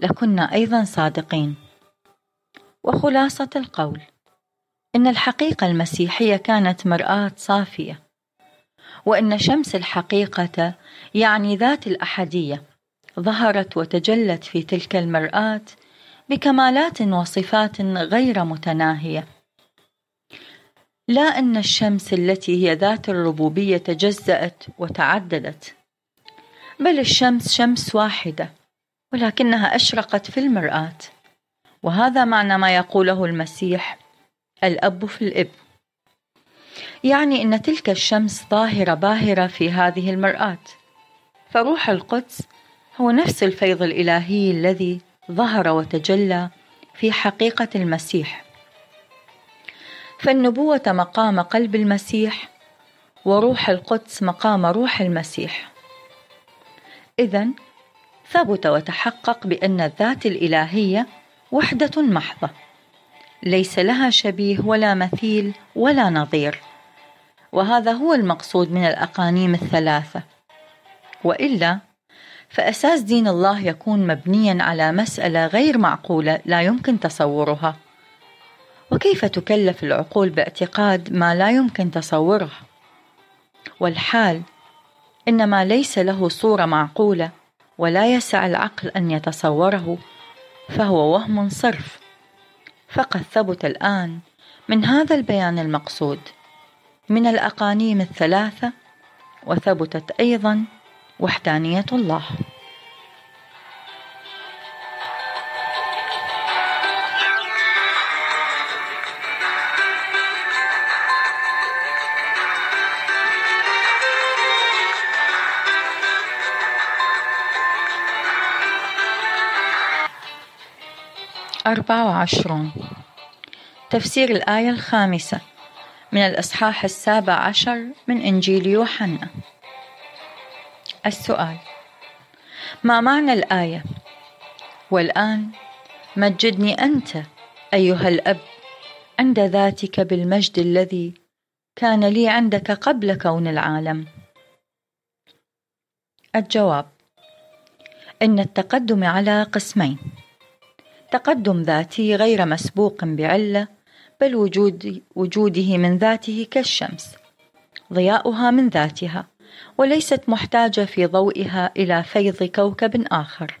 لكنا أيضا صادقين. وخلاصة القول إن الحقيقة المسيحية كانت مرآة صافية. وإن شمس الحقيقة يعني ذات الأحدية ظهرت وتجلت في تلك المرآة بكمالات وصفات غير متناهية. لا أن الشمس التي هي ذات الربوبية تجزأت وتعددت بل الشمس شمس واحدة ولكنها أشرقت في المرآة وهذا معنى ما يقوله المسيح الأب في الإب يعني أن تلك الشمس ظاهرة باهرة في هذه المرآة. فروح القدس هو نفس الفيض الإلهي الذي ظهر وتجلى في حقيقة المسيح. فالنبوة مقام قلب المسيح وروح القدس مقام روح المسيح. إذا ثبت وتحقق بأن الذات الإلهية وحدة محضة ليس لها شبيه ولا مثيل ولا نظير. وهذا هو المقصود من الأقانيم الثلاثة. وإلا فأساس دين الله يكون مبنيا على مسألة غير معقولة لا يمكن تصورها. وكيف تكلف العقول باعتقاد ما لا يمكن تصوره والحال انما ليس له صورة معقولة ولا يسع العقل أن يتصوره فهو وهم صرف. فقد ثبت الآن من هذا البيان المقصود. من الأقانيم الثلاثة وثبتت أيضا وحدانية الله. أربعة وعشرون. تفسير الآية الخامسة. من الإصحاح السابع عشر من إنجيل يوحنا السؤال ما معنى الآية؟ والآن مجدني أنت أيها الأب عند ذاتك بالمجد الذي كان لي عندك قبل كون العالم الجواب إن التقدم على قسمين تقدم ذاتي غير مسبوق بعلة بل وجود وجوده من ذاته كالشمس ضياؤها من ذاتها وليست محتاجة في ضوئها إلى فيض كوكب آخر.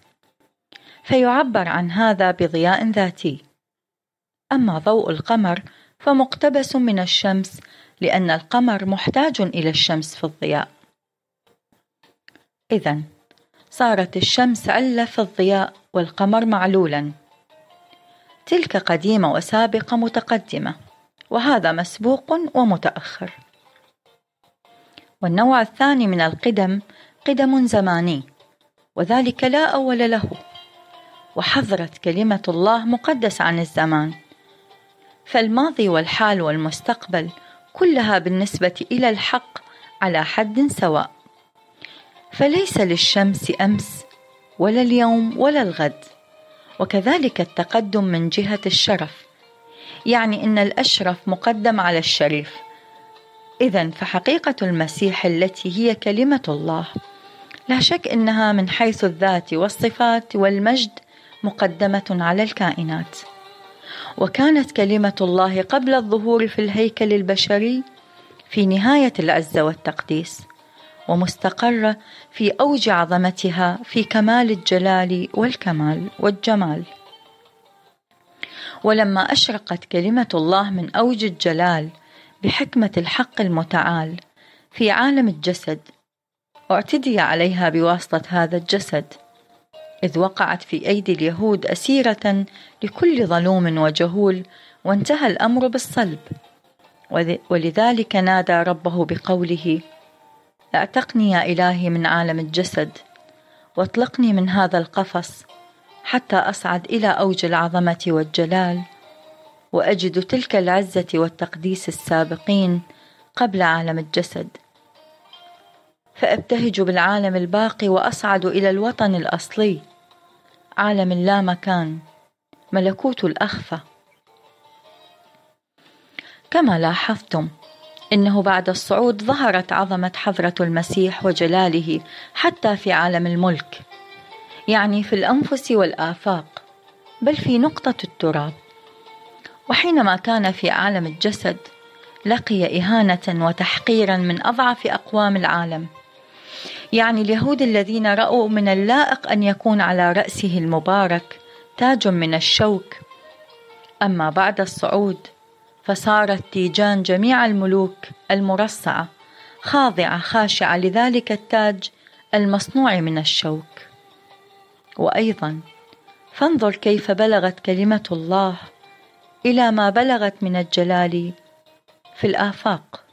فيعبر عن هذا بضياء ذاتي. أما ضوء القمر فمقتبس من الشمس لأن القمر محتاج إلى الشمس في الضياء. إذا صارت الشمس علة في الضياء والقمر معلولا. تلك قديمة وسابقة متقدمة وهذا مسبوق ومتأخر. والنوع الثاني من القدم قدم زماني وذلك لا أول له. وحضرت كلمة الله مقدس عن الزمان. فالماضي والحال والمستقبل كلها بالنسبة إلى الحق على حد سواء. فليس للشمس أمس ولا اليوم ولا الغد. وكذلك التقدم من جهة الشرف. يعني أن الأشرف مقدم على الشريف. إذا فحقيقة المسيح التي هي كلمة الله لا شك أنها من حيث الذات والصفات والمجد مقدمة على الكائنات. وكانت كلمة الله قبل الظهور في الهيكل البشري في نهاية العزة والتقديس. ومستقرة في أوج عظمتها في كمال الجلال والكمال والجمال. ولما أشرقت كلمة الله من أوج الجلال بحكمة الحق المتعال في عالم الجسد اعتدي عليها بواسطة هذا الجسد إذ وقعت في أيدي اليهود أسيرة لكل ظلوم وجهول وانتهى الأمر بالصلب. ولذلك نادى ربه بقوله أعتقني يا إلهي من عالم الجسد واطلقني من هذا القفص حتى أصعد إلى أوج العظمة والجلال وأجد تلك العزة والتقديس السابقين قبل عالم الجسد. فأبتهج بالعالم الباقي وأصعد إلى الوطن الأصلي عالم اللا مكان ملكوت الأخفى. كما لاحظتم إنه بعد الصعود ظهرت عظمة حضرة المسيح وجلاله حتى في عالم الملك يعني في الأنفس والآفاق بل في نقطة التراب. وحينما كان في عالم الجسد لقي إهانة وتحقيرا من أضعف أقوام العالم يعني اليهود الذين رأوا من اللائق أن يكون على رأسه المبارك تاج من الشوك. أما بعد الصعود فصارت تيجان جميع الملوك المرصعة خاضعة خاشعة لذلك التاج المصنوع من الشوك. وأيضا فانظر كيف بلغت كلمة الله إلى ما بلغت من الجلال في الآفاق.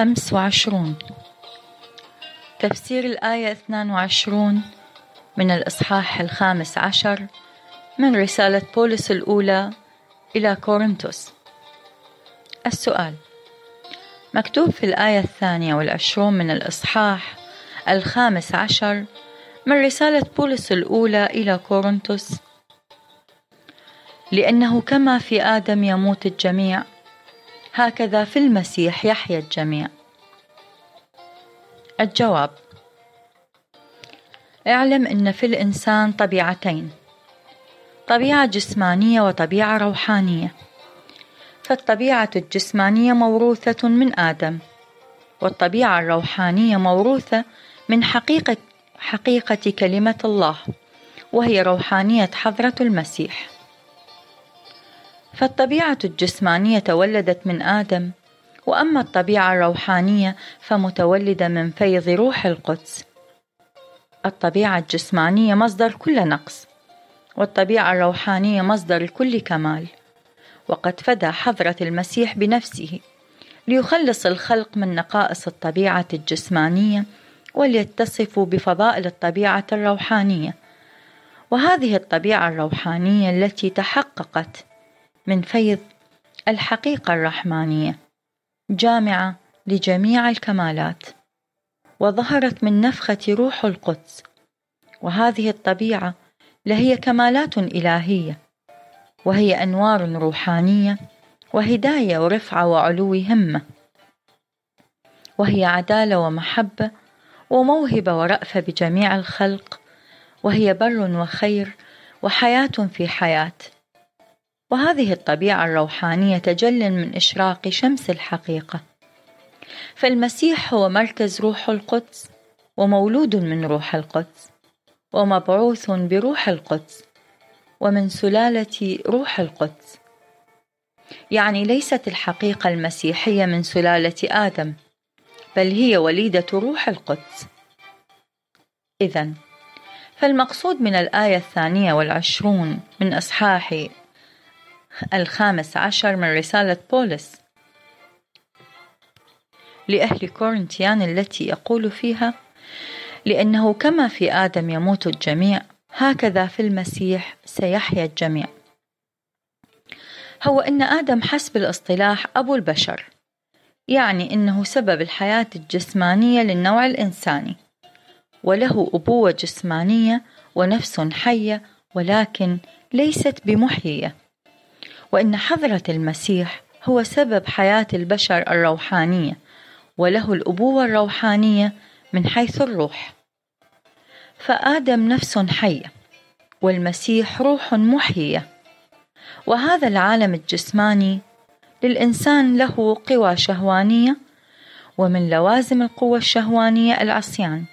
خمس وعشرون. تفسير الآية اثنان وعشرون من الإصحاح الخامس عشر من رسالة بولس الأولى إلى كورنثوس. السؤال مكتوب في الآية الثانية والعشرون من الإصحاح الخامس عشر من رسالة بولس الأولى إلى كورنثوس لأنه كما في آدم يموت الجميع هكذا في المسيح يحيا الجميع. الجواب اعلم إن في الإنسان طبيعتين طبيعة جسمانية وطبيعة روحانية. فالطبيعة الجسمانية موروثة من آدم والطبيعة الروحانية موروثة من حقيقه حقيقة كلمة الله وهي روحانية حضرة المسيح. فالطبيعة الجسمانية تولدت من آدم وأما الطبيعة الروحانية فمتولدة من فيض روح القدس. الطبيعة الجسمانية مصدر كل نقص والطبيعة الروحانية مصدر كل كمال. وقد فدى حضرة المسيح بنفسه ليخلص الخلق من نقائص الطبيعة الجسمانية وليتصفوا بفضائل الطبيعة الروحانية. وهذه الطبيعة الروحانية التي تحققت من فيض الحقيقة الرحمانية جامعة لجميع الكمالات وظهرت من نفخة روح القدس وهذه الطبيعة لهي كمالات إلهية وهي أنوار روحانية وهداية ورفعة وعلو همة وهي عدالة ومحبة وموهبة ورأفة بجميع الخلق وهي بر وخير وحياة في حياة. وهذه الطبيعة الروحانية تجل من إشراق شمس الحقيقة. فالمسيح هو مركز روح القدس ومولود من روح القدس ومبعوث بروح القدس ومن سلالة روح القدس. يعني ليست الحقيقة المسيحية من سلالة آدم بل هي وليدة روح القدس. إذا فالمقصود من الآية الثانية والعشرون من إصحاح الخامس عشر من رسالة بولس. لأهل كورنتيان التي يقول فيها لأنه كما في آدم يموت الجميع هكذا في المسيح سيحيا الجميع. هو أن آدم حسب الاصطلاح أبو البشر يعني أنه سبب الحياة الجسمانية للنوع الإنساني وله أبوة جسمانية ونفس حية ولكن ليست بمحيية. وإن حضرة المسيح هو سبب حياة البشر الروحانية وله الأبوة الروحانية من حيث الروح. فآدم نفس حية والمسيح روح محيية. وهذا العالم الجسماني للإنسان له قوى شهوانية ومن لوازم القوة الشهوانية العصيان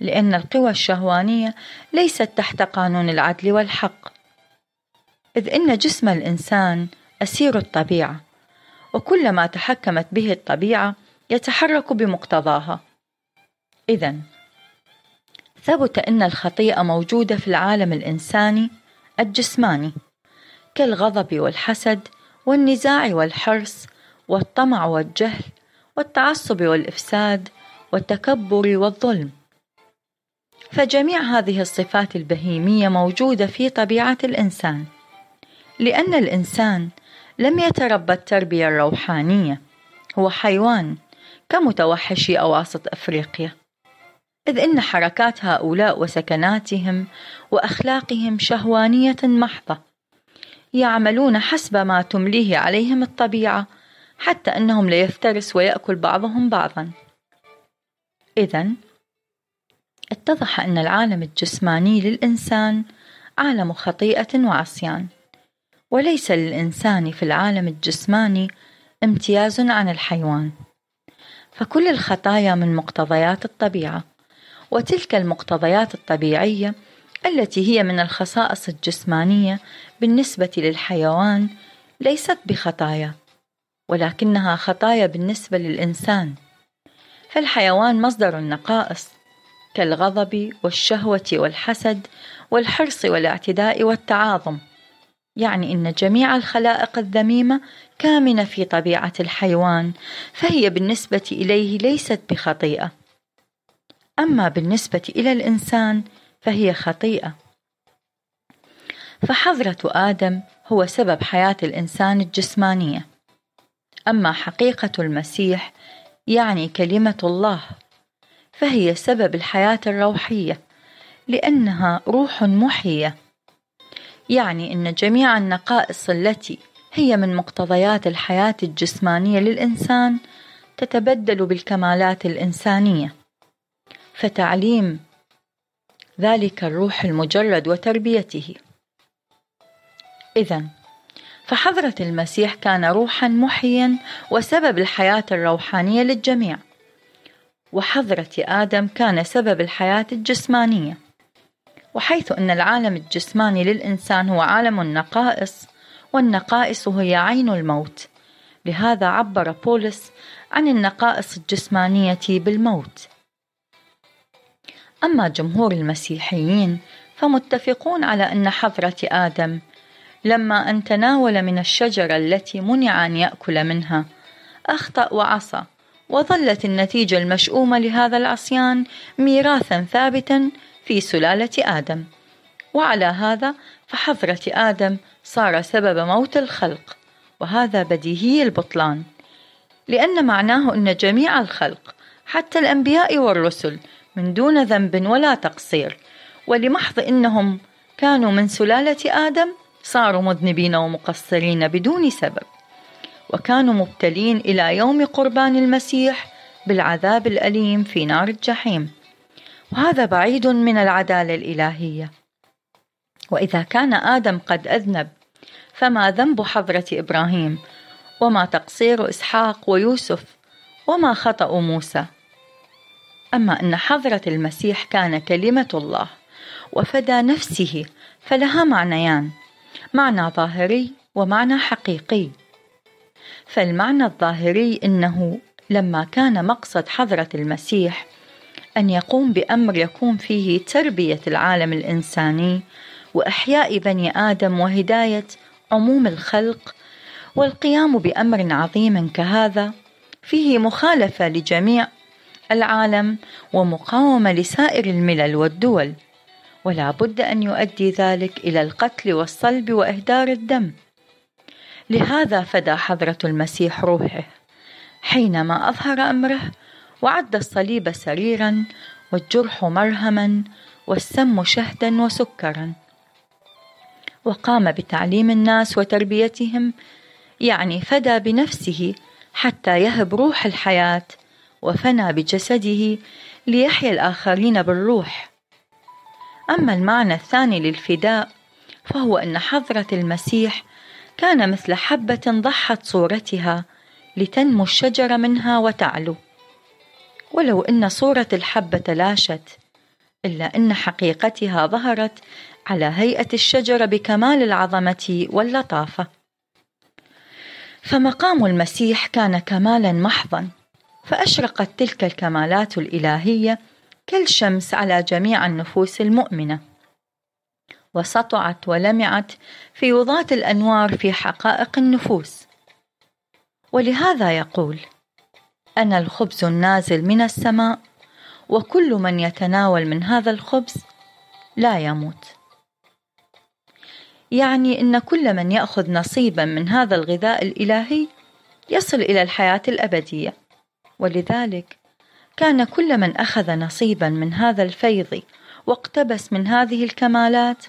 لأن القوى الشهوانية ليست تحت قانون العدل والحق. إذ إن جسم الإنسان أسير الطبيعة وكلما تحكمت به الطبيعة يتحرك بمقتضاها. إذا ثبت أن الخطيئة موجودة في العالم الإنساني الجسماني كالغضب والحسد والنزاع والحرص والطمع والجهل والتعصب والإفساد والتكبر والظلم. فجميع هذه الصفات البهيمية موجودة في طبيعة الإنسان. لأن الإنسان لم يتربى التربية الروحانية. هو حيوان كمتوحشي أواسط أفريقيا. إذ إن حركات هؤلاء وسكناتهم وأخلاقهم شهوانية محضة. يعملون حسب ما تمليه عليهم الطبيعة حتى أنهم ليفترس ويأكل بعضهم بعضا. إذا اتضح أن العالم الجسماني للإنسان عالم خطيئة وعصيان. وليس للإنسان في العالم الجسماني امتياز عن الحيوان. فكل الخطايا من مقتضيات الطبيعة وتلك المقتضيات الطبيعية التي هي من الخصائص الجسمانية بالنسبة للحيوان ليست بخطايا ولكنها خطايا بالنسبة للإنسان. فالحيوان مصدر النقائص كالغضب والشهوة والحسد والحرص والاعتداء والتعاظم. يعني إن جميع الخلائق الذميمة كامنة في طبيعة الحيوان فهي بالنسبة إليه ليست بخطيئة. أما بالنسبة إلى الإنسان فهي خطيئة. فحضرة آدم هو سبب حياة الإنسان الجسمانية. أما حقيقة المسيح يعني كلمة الله فهي سبب الحياة الروحية لأنها روح محيه يعني إن جميع النقائص التي هي من مقتضيات الحياة الجسمانية للإنسان تتبدل بالكمالات الإنسانية. فتعليم ذلك الروح المجرد وتربيته. اذا فحضرة المسيح كان روحا محيا وسبب الحياة الروحانية للجميع. وحضرة آدم كان سبب الحياة الجسمانية. وحيث أن العالم الجسماني للإنسان هو عالم النقائص والنقائص هي عين الموت. لهذا عبر بولس عن النقائص الجسمانية بالموت. أما جمهور المسيحيين فمتفقون على أن حضرة آدم لما أن تناول من الشجرة التي منع أن يأكل منها أخطأ وعصى وظلت النتيجة المشؤومة لهذا العصيان ميراثا ثابتا في سلالة آدم. وعلى هذا فحضرة آدم صار سبب موت الخلق وهذا بديهي البطلان. لأن معناه أن جميع الخلق حتى الأنبياء والرسل من دون ذنب ولا تقصير. ولمحض أنهم كانوا من سلالة آدم صاروا مذنبين ومقصرين بدون سبب. وكانوا مبتلين إلى يوم قربان المسيح بالعذاب الأليم في نار الجحيم. وهذا بعيد من العدالة الإلهية. وإذا كان آدم قد أذنب فما ذنب حضرة إبراهيم؟ وما تقصير إسحاق ويوسف؟ وما خطأ موسى؟ أما أن حضرة المسيح كان كلمة الله وفدى نفسه فلها معنيان معنى ظاهري ومعنى حقيقي. فالمعنى الظاهري إنه لما كان مقصد حضرة المسيح أن يقوم بأمر يكون فيه تربية العالم الإنساني وإحياء بني آدم وهداية عموم الخلق والقيام بأمر عظيم كهذا فيه مخالفة لجميع العالم ومقاومة لسائر الملل والدول ولا بد أن يؤدي ذلك إلى القتل والصلب وإهدار الدم. لهذا فدى حضرة المسيح روحه حينما أظهر أمره وعد الصليب سريرا والجرح مرهما والسم شهدا وسكرا. وقام بتعليم الناس وتربيتهم يعني فدى بنفسه حتى يهب روح الحياة وفنى بجسده ليحيا الآخرين بالروح. أما المعنى الثاني للفداء فهو أن حضرة المسيح كان مثل حبة ضحت صورتها لتنمو الشجره منها وتعلو. ولو أن صورة الحبة تلاشت إلا أن حقيقتها ظهرت على هيئة الشجرة بكمال العظمة واللطافة. فمقام المسيح كان كمالا محضا فأشرقت تلك الكمالات الإلهية كالشمس على جميع النفوس المؤمنة. وسطعت ولمعت في وضات الأنوار في حقائق النفوس. ولهذا يقول أنا الخبز النازل من السماء وكل من يتناول من هذا الخبز لا يموت. يعني إن كل من يأخذ نصيبا من هذا الغذاء الإلهي يصل إلى الحياة الأبدية. ولذلك كان كل من أخذ نصيبا من هذا الفيض واقتبس من هذه الكمالات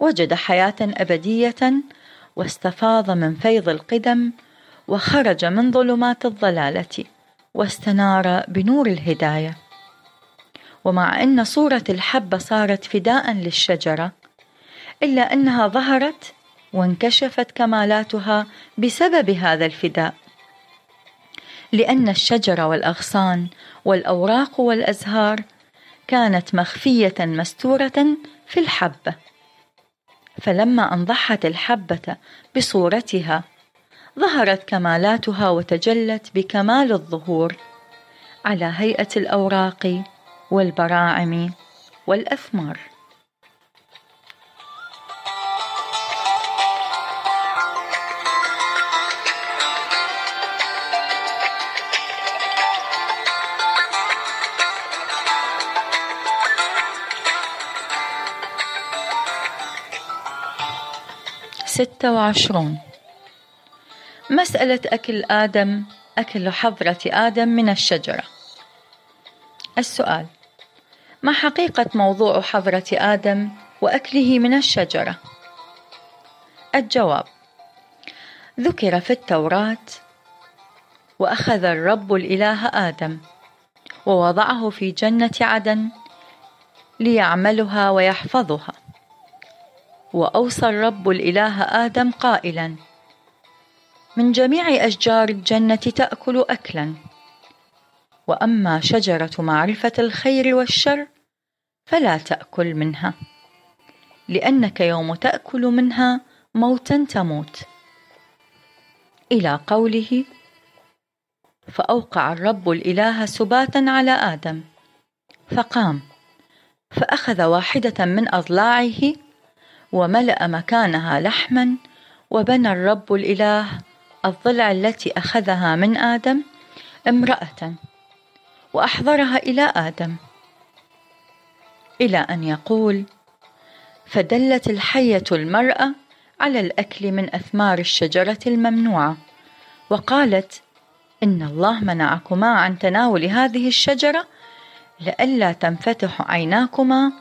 وجد حياة أبدية واستفاض من فيض القدم وخرج من ظلمات الضلالة. واستنار بنور الهداية. ومع إن صورة الحبه صارت فداء للشجرة إلا أنها ظهرت وانكشفت كمالاتها بسبب هذا الفداء. لأن الشجرة والأغصان والأوراق والأزهار كانت مخفية مستورة في الحبه فلما أن ضحت الحبة بصورتها ظهرت كمالاتها وتجلت بكمال الظهور على هيئة الأوراق والبراعم والأثمار. ستة وعشرون. مسألة أكل آدم أكل حضرة آدم من الشجرة السؤال ما حقيقة موضوع حضرة آدم وأكله من الشجرة؟ الجواب ذكر في التوراة وأخذ الرب الإله آدم ووضعه في جنة عدن ليعملها ويحفظها وأوصى الرب الإله آدم قائلا من جميع أشجار الجنة تأكل أكلا. وأما شجرة معرفة الخير والشر فلا تأكل منها لأنك يوم تأكل منها موتا تموت. إلى قوله فأوقع الرب الإله سباتا على آدم فقام فأخذ واحدة من أضلاعه وملأ مكانها لحما وبنى الرب الإله الضلع التي أخذها من آدم امرأة وأحضرها إلى آدم إلى أن يقول فدلت الحية المرأة على الأكل من أثمار الشجرة الممنوعة وقالت إن الله منعكما عن تناول هذه الشجرة لئلا تنفتح عيناكما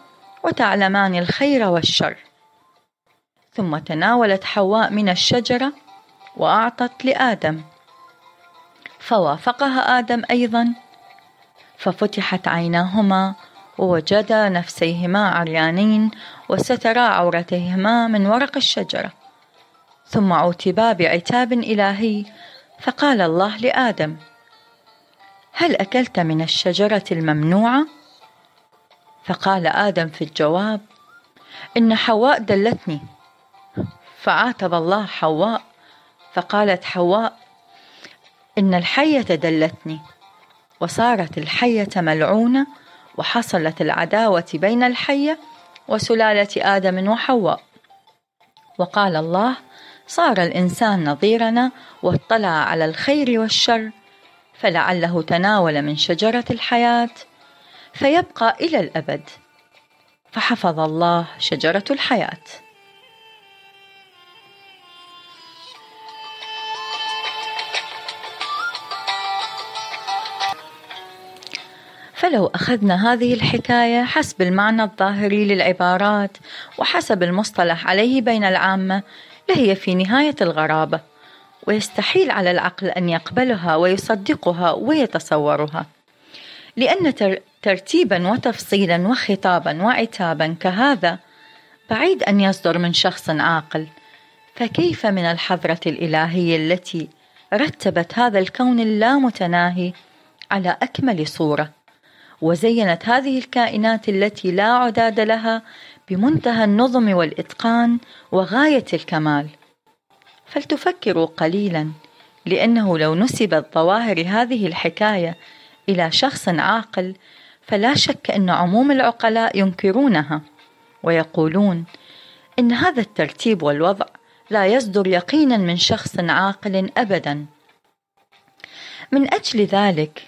وتعلمان الخير والشر. ثم تناولت حواء من الشجرة وأعطت لآدم. فوافقها آدم أيضا. ففتحت عيناهما ووجدا نفسيهما عريانين وسترا عورتيهما من ورق الشجرة. ثم عوتبا بعتاب إلهي فقال الله لآدم هل أكلت من الشجرة الممنوعة؟ فقال آدم في الجواب إن حواء دلتني. فعاتب الله حواء فقالت حواء إن الحية دلتني وصارت الحية ملعونة وحصلت العداوة بين الحية وسلالة آدم وحواء. وقال الله صار الإنسان نظيرنا واطلع على الخير والشر فلعله تناول من شجرة الحياة فيبقى إلى الأبد. فحفظ الله شجرة الحياة. فلو أخذنا هذه الحكاية حسب المعنى الظاهري للعبارات وحسب المصطلح عليه بين العامة لهي في نهاية الغرابة ويستحيل على العقل أن يقبلها ويصدقها ويتصورها لأن ترتيبا وتفصيلا وخطابا وعتابا كهذا بعيد أن يصدر من شخص عاقل. فكيف من الحضرة الإلهية التي رتبت هذا الكون اللامتناهي على أكمل صورة؟ وزينت هذه الكائنات التي لا عداد لها بمنتهى النظم والإتقان وغاية الكمال. فلتفكروا قليلا لأنه لو نسبت ظواهر هذه الحكاية إلى شخص عاقل فلا شك أن عموم العقلاء ينكرونها ويقولون إن هذا الترتيب والوضع لا يصدر يقينا من شخص عاقل أبدا. من أجل ذلك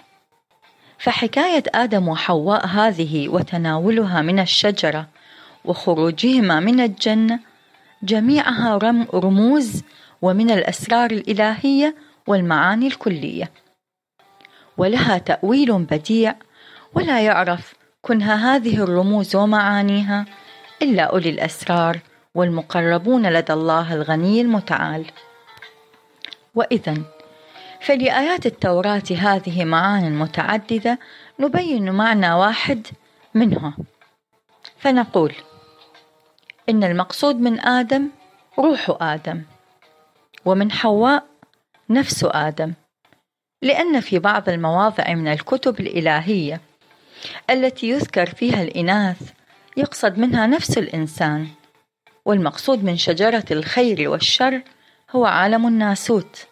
فحكاية آدم وحواء هذه وتناولها من الشجرة وخروجهما من الجنة جميعها رموز ومن الأسرار الإلهية والمعاني الكلية. ولها تأويل بديع ولا يعرف كنها هذه الرموز ومعانيها إلا أولي الأسرار والمقربون لدى الله الغني المتعال. وإذا فلآيات التوراة هذه معان متعددة نبين معنى واحد منها. فنقول إن المقصود من آدم روح آدم ومن حواء نفس آدم لأن في بعض المواضع من الكتب الإلهية التي يذكر فيها الإناث يقصد منها نفس الإنسان والمقصود من شجرة الخير والشر هو عالم الناسوت.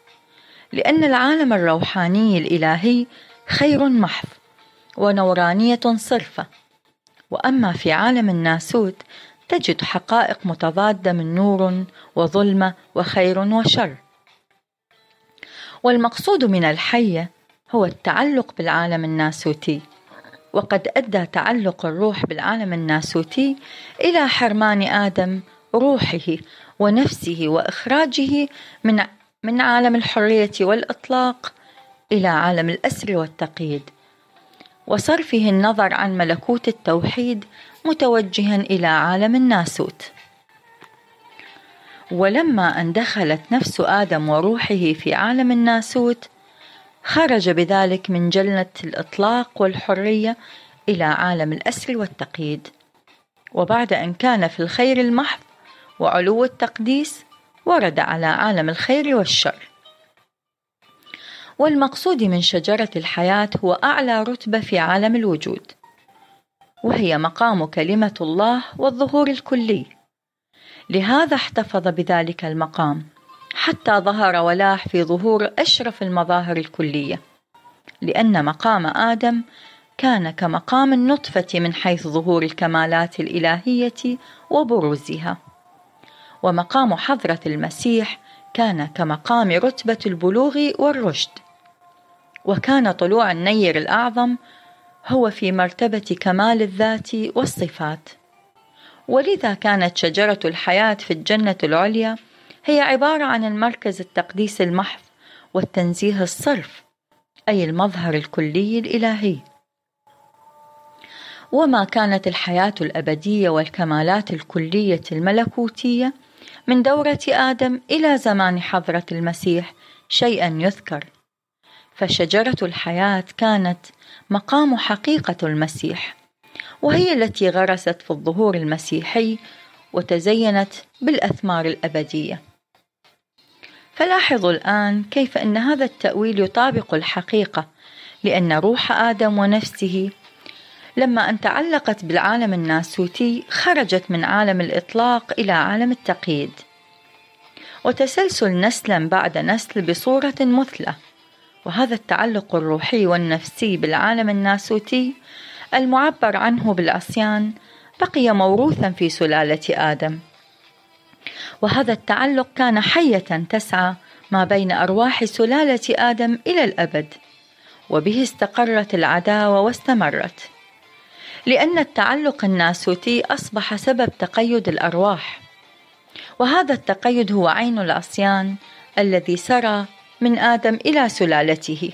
لأن العالم الروحاني الإلهي خير محض ونورانية صرفة. وأما في عالم الناسوت تجد حقائق متضادة من نور وظلمة وخير وشر. والمقصود من الحية هو التعلق بالعالم الناسوتي. وقد أدى تعلق الروح بالعالم الناسوتي إلى حرمان آدم روحه ونفسه وإخراجه من من عالم الحرية والإطلاق إلى عالم الأسر والتقييد وصرفه النظر عن ملكوت التوحيد متوجها إلى عالم الناسوت. ولما أن دخلت نفس آدم وروحه في عالم الناسوت خرج بذلك من جنة الإطلاق والحرية إلى عالم الأسر والتقييد. وبعد أن كان في الخير المحض وعلو التقديس ورد على عالم الخير والشر. والمقصود من شجرة الحياة هو أعلى رتبة في عالم الوجود وهي مقام كلمة الله والظهور الكلي. لهذا احتفظ بذلك المقام حتى ظهر ولاح في ظهور أشرف المظاهر الكلية لأن مقام آدم كان كمقام النطفة من حيث ظهور الكمالات الإلهية وبروزها. ومقام حضرة المسيح كان كمقام رتبة البلوغ والرشد. وكان طلوع النير الأعظم هو في مرتبة كمال الذات والصفات. ولذا كانت شجرة الحياة في الجنة العليا هي عبارة عن المركز التقديس المحض والتنزيه الصرف أي المظهر الكلي الإلهي. وما كانت الحياة الأبدية والكمالات الكلية الملكوتية من دورة آدم إلى زمان حضرة المسيح شيئا يذكر. فشجرة الحياة كانت مقام حقيقة المسيح وهي التي غرست في الظهور المسيحي وتزينت بالأثمار الأبدية. فلاحظوا الآن كيف أن هذا التأويل يطابق الحقيقة لأن روح آدم ونفسه لما أن تعلقت بالعالم الناسوتي خرجت من عالم الإطلاق إلى عالم التقييد. وتسلسل نسلا بعد نسل بصورة مثلى وهذا التعلق الروحي والنفسي بالعالم الناسوتي المعبر عنه بالعصيان بقي موروثا في سلالة آدم. وهذا التعلق كان حية تسعى ما بين أرواح سلالة آدم إلى الأبد. وبه استقرت العداوة واستمرت. لأن التعلق الناسوتي أصبح سبب تقيد الأرواح. وهذا التقيد هو عين العصيان الذي سرى من آدم إلى سلالته.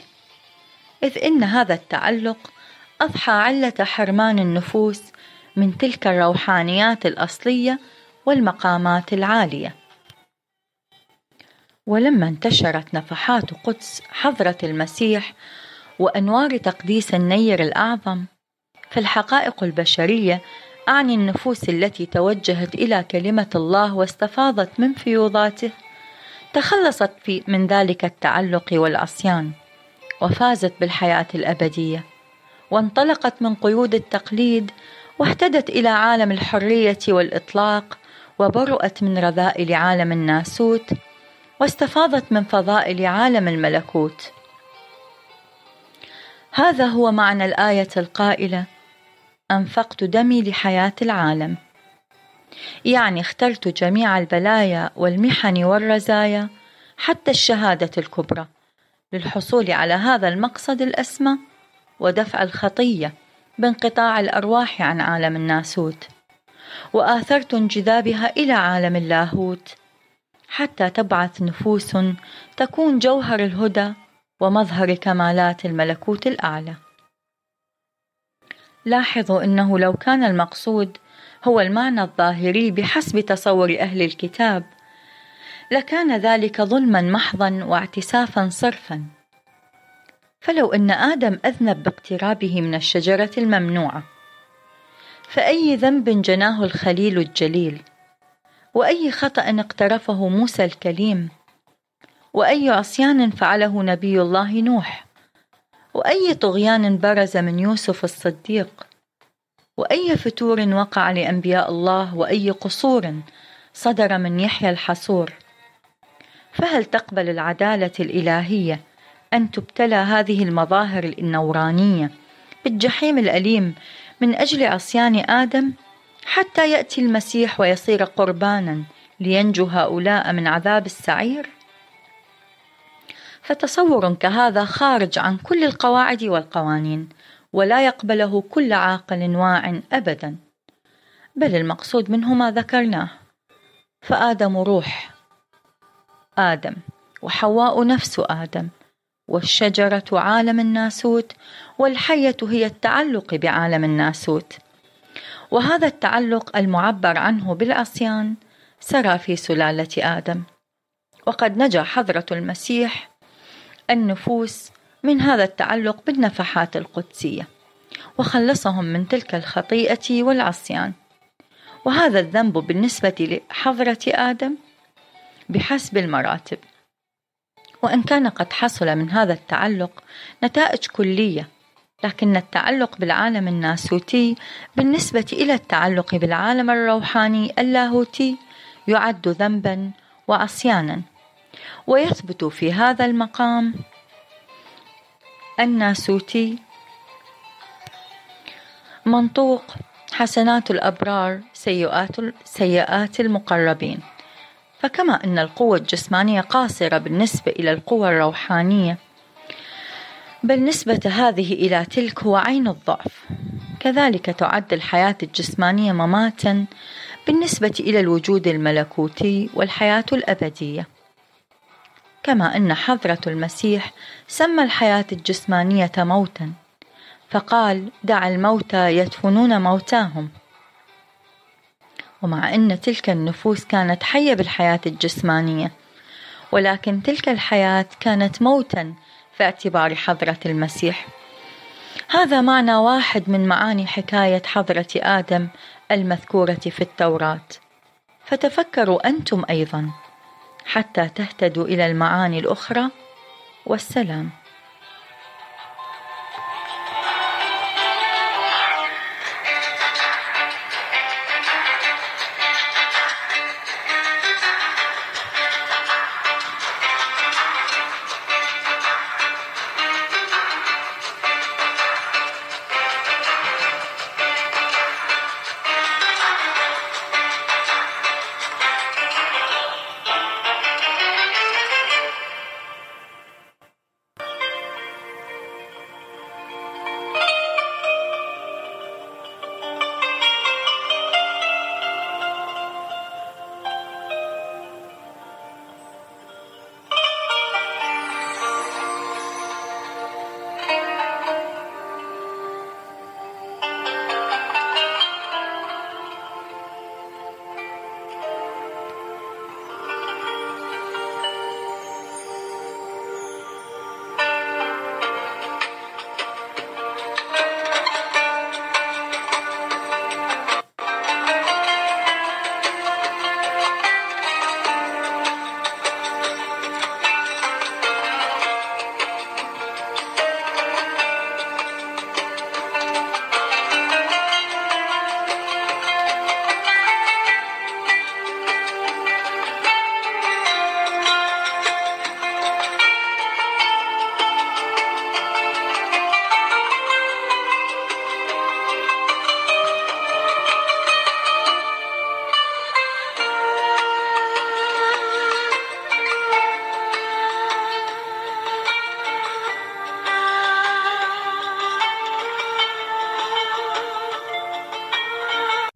إذ إن هذا التعلق أضحى علة حرمان النفوس من تلك الروحانيات الأصلية والمقامات العالية. ولما انتشرت نفحات قدس حضرة المسيح وأنوار تقديس النير الأعظم فالحقائق البشرية أعني النفوس التي توجهت إلى كلمة الله واستفاضت من فيوضاته. تخلصت في من ذلك التعلق والعصيان وفازت بالحياة الأبدية وانطلقت من قيود التقليد واهتدت إلى عالم الحرية والإطلاق وبرؤت من رذائل عالم الناسوت واستفاضت من فضائل عالم الملكوت. هذا هو معنى الآية القائلة أنفقت دمي لحياة العالم. يعني اخترت جميع البلايا والمحن والرزايا حتى الشهادة الكبرى. للحصول على هذا المقصد الأسمى ودفع الخطية بانقطاع الأرواح عن عالم الناسوت. وآثرت انجذابها إلى عالم اللاهوت. حتى تبعث نفوس تكون جوهر الهدى ومظهر كمالات الملكوت الأعلى. لاحظوا أنه لو كان المقصود هو المعنى الظاهري بحسب تصور أهل الكتاب لكان ذلك ظلما محضا واعتسافا صرفا. فلو إن آدم أذنب باقترابه من الشجرة الممنوعة فأي ذنب جناه الخليل الجليل؟ وأي خطأ اقترفه موسى الكليم؟ وأي عصيان فعله نبي الله نوح؟ وأي طغيان برز من يوسف الصديق؟ وأي فتور وقع لأنبياء الله؟ وأي قصور صدر من يحيى الحصور؟ فهل تقبل العدالة الإلهية أن تبتلى هذه المظاهر النورانية بالجحيم الأليم من أجل عصيان آدم حتى يأتي المسيح ويصير قربانا لينجو هؤلاء من عذاب السعير؟ فتصور كهذا خارج عن كل القواعد والقوانين ولا يقبله كل عاقل واع ابدا. بل المقصود منه ما ذكرناه. فآدم روح. آدم وحواء نفس آدم والشجرة عالم الناسوت والحية هي التعلق بعالم الناسوت. وهذا التعلق المعبر عنه بالعصيان سرى في سلالة آدم. وقد نجا حضرة المسيح النفوس من هذا التعلق بالنفحات القدسية وخلصهم من تلك الخطيئة والعصيان. وهذا الذنب بالنسبة لحضرة آدم بحسب المراتب. وإن كان قد حصل من هذا التعلق نتائج كلية لكن التعلق بالعالم الناسوتي بالنسبة إلى التعلق بالعالم الروحاني اللاهوتي يعد ذنبا وعصيانا. ويثبت في هذا المقام الناسوتي منطوق حسنات الأبرار سيئات سيئات المقربين. فكما أن القوة الجسمانية قاصرة بالنسبة إلى القوة الروحانية بل نسبة هذه إلى تلك هو عين الضعف. كذلك تعد الحياة الجسمانية مماتا بالنسبة إلى الوجود الملكوتي والحياة الأبدية. كما أن حضرة المسيح سمى الحياة الجسمانية موتا فقال دع الموتى يدفنون موتاهم ومع أن تلك النفوس كانت حية بالحياة الجسمانية ولكن تلك الحياة كانت موتا في اعتبار حضرة المسيح. هذا معنى واحد من معاني حكاية حضرة آدم المذكورة في التوراة. فتفكروا أنتم أيضا. حتى تهتدوا إلى المعاني الأخرى والسلام.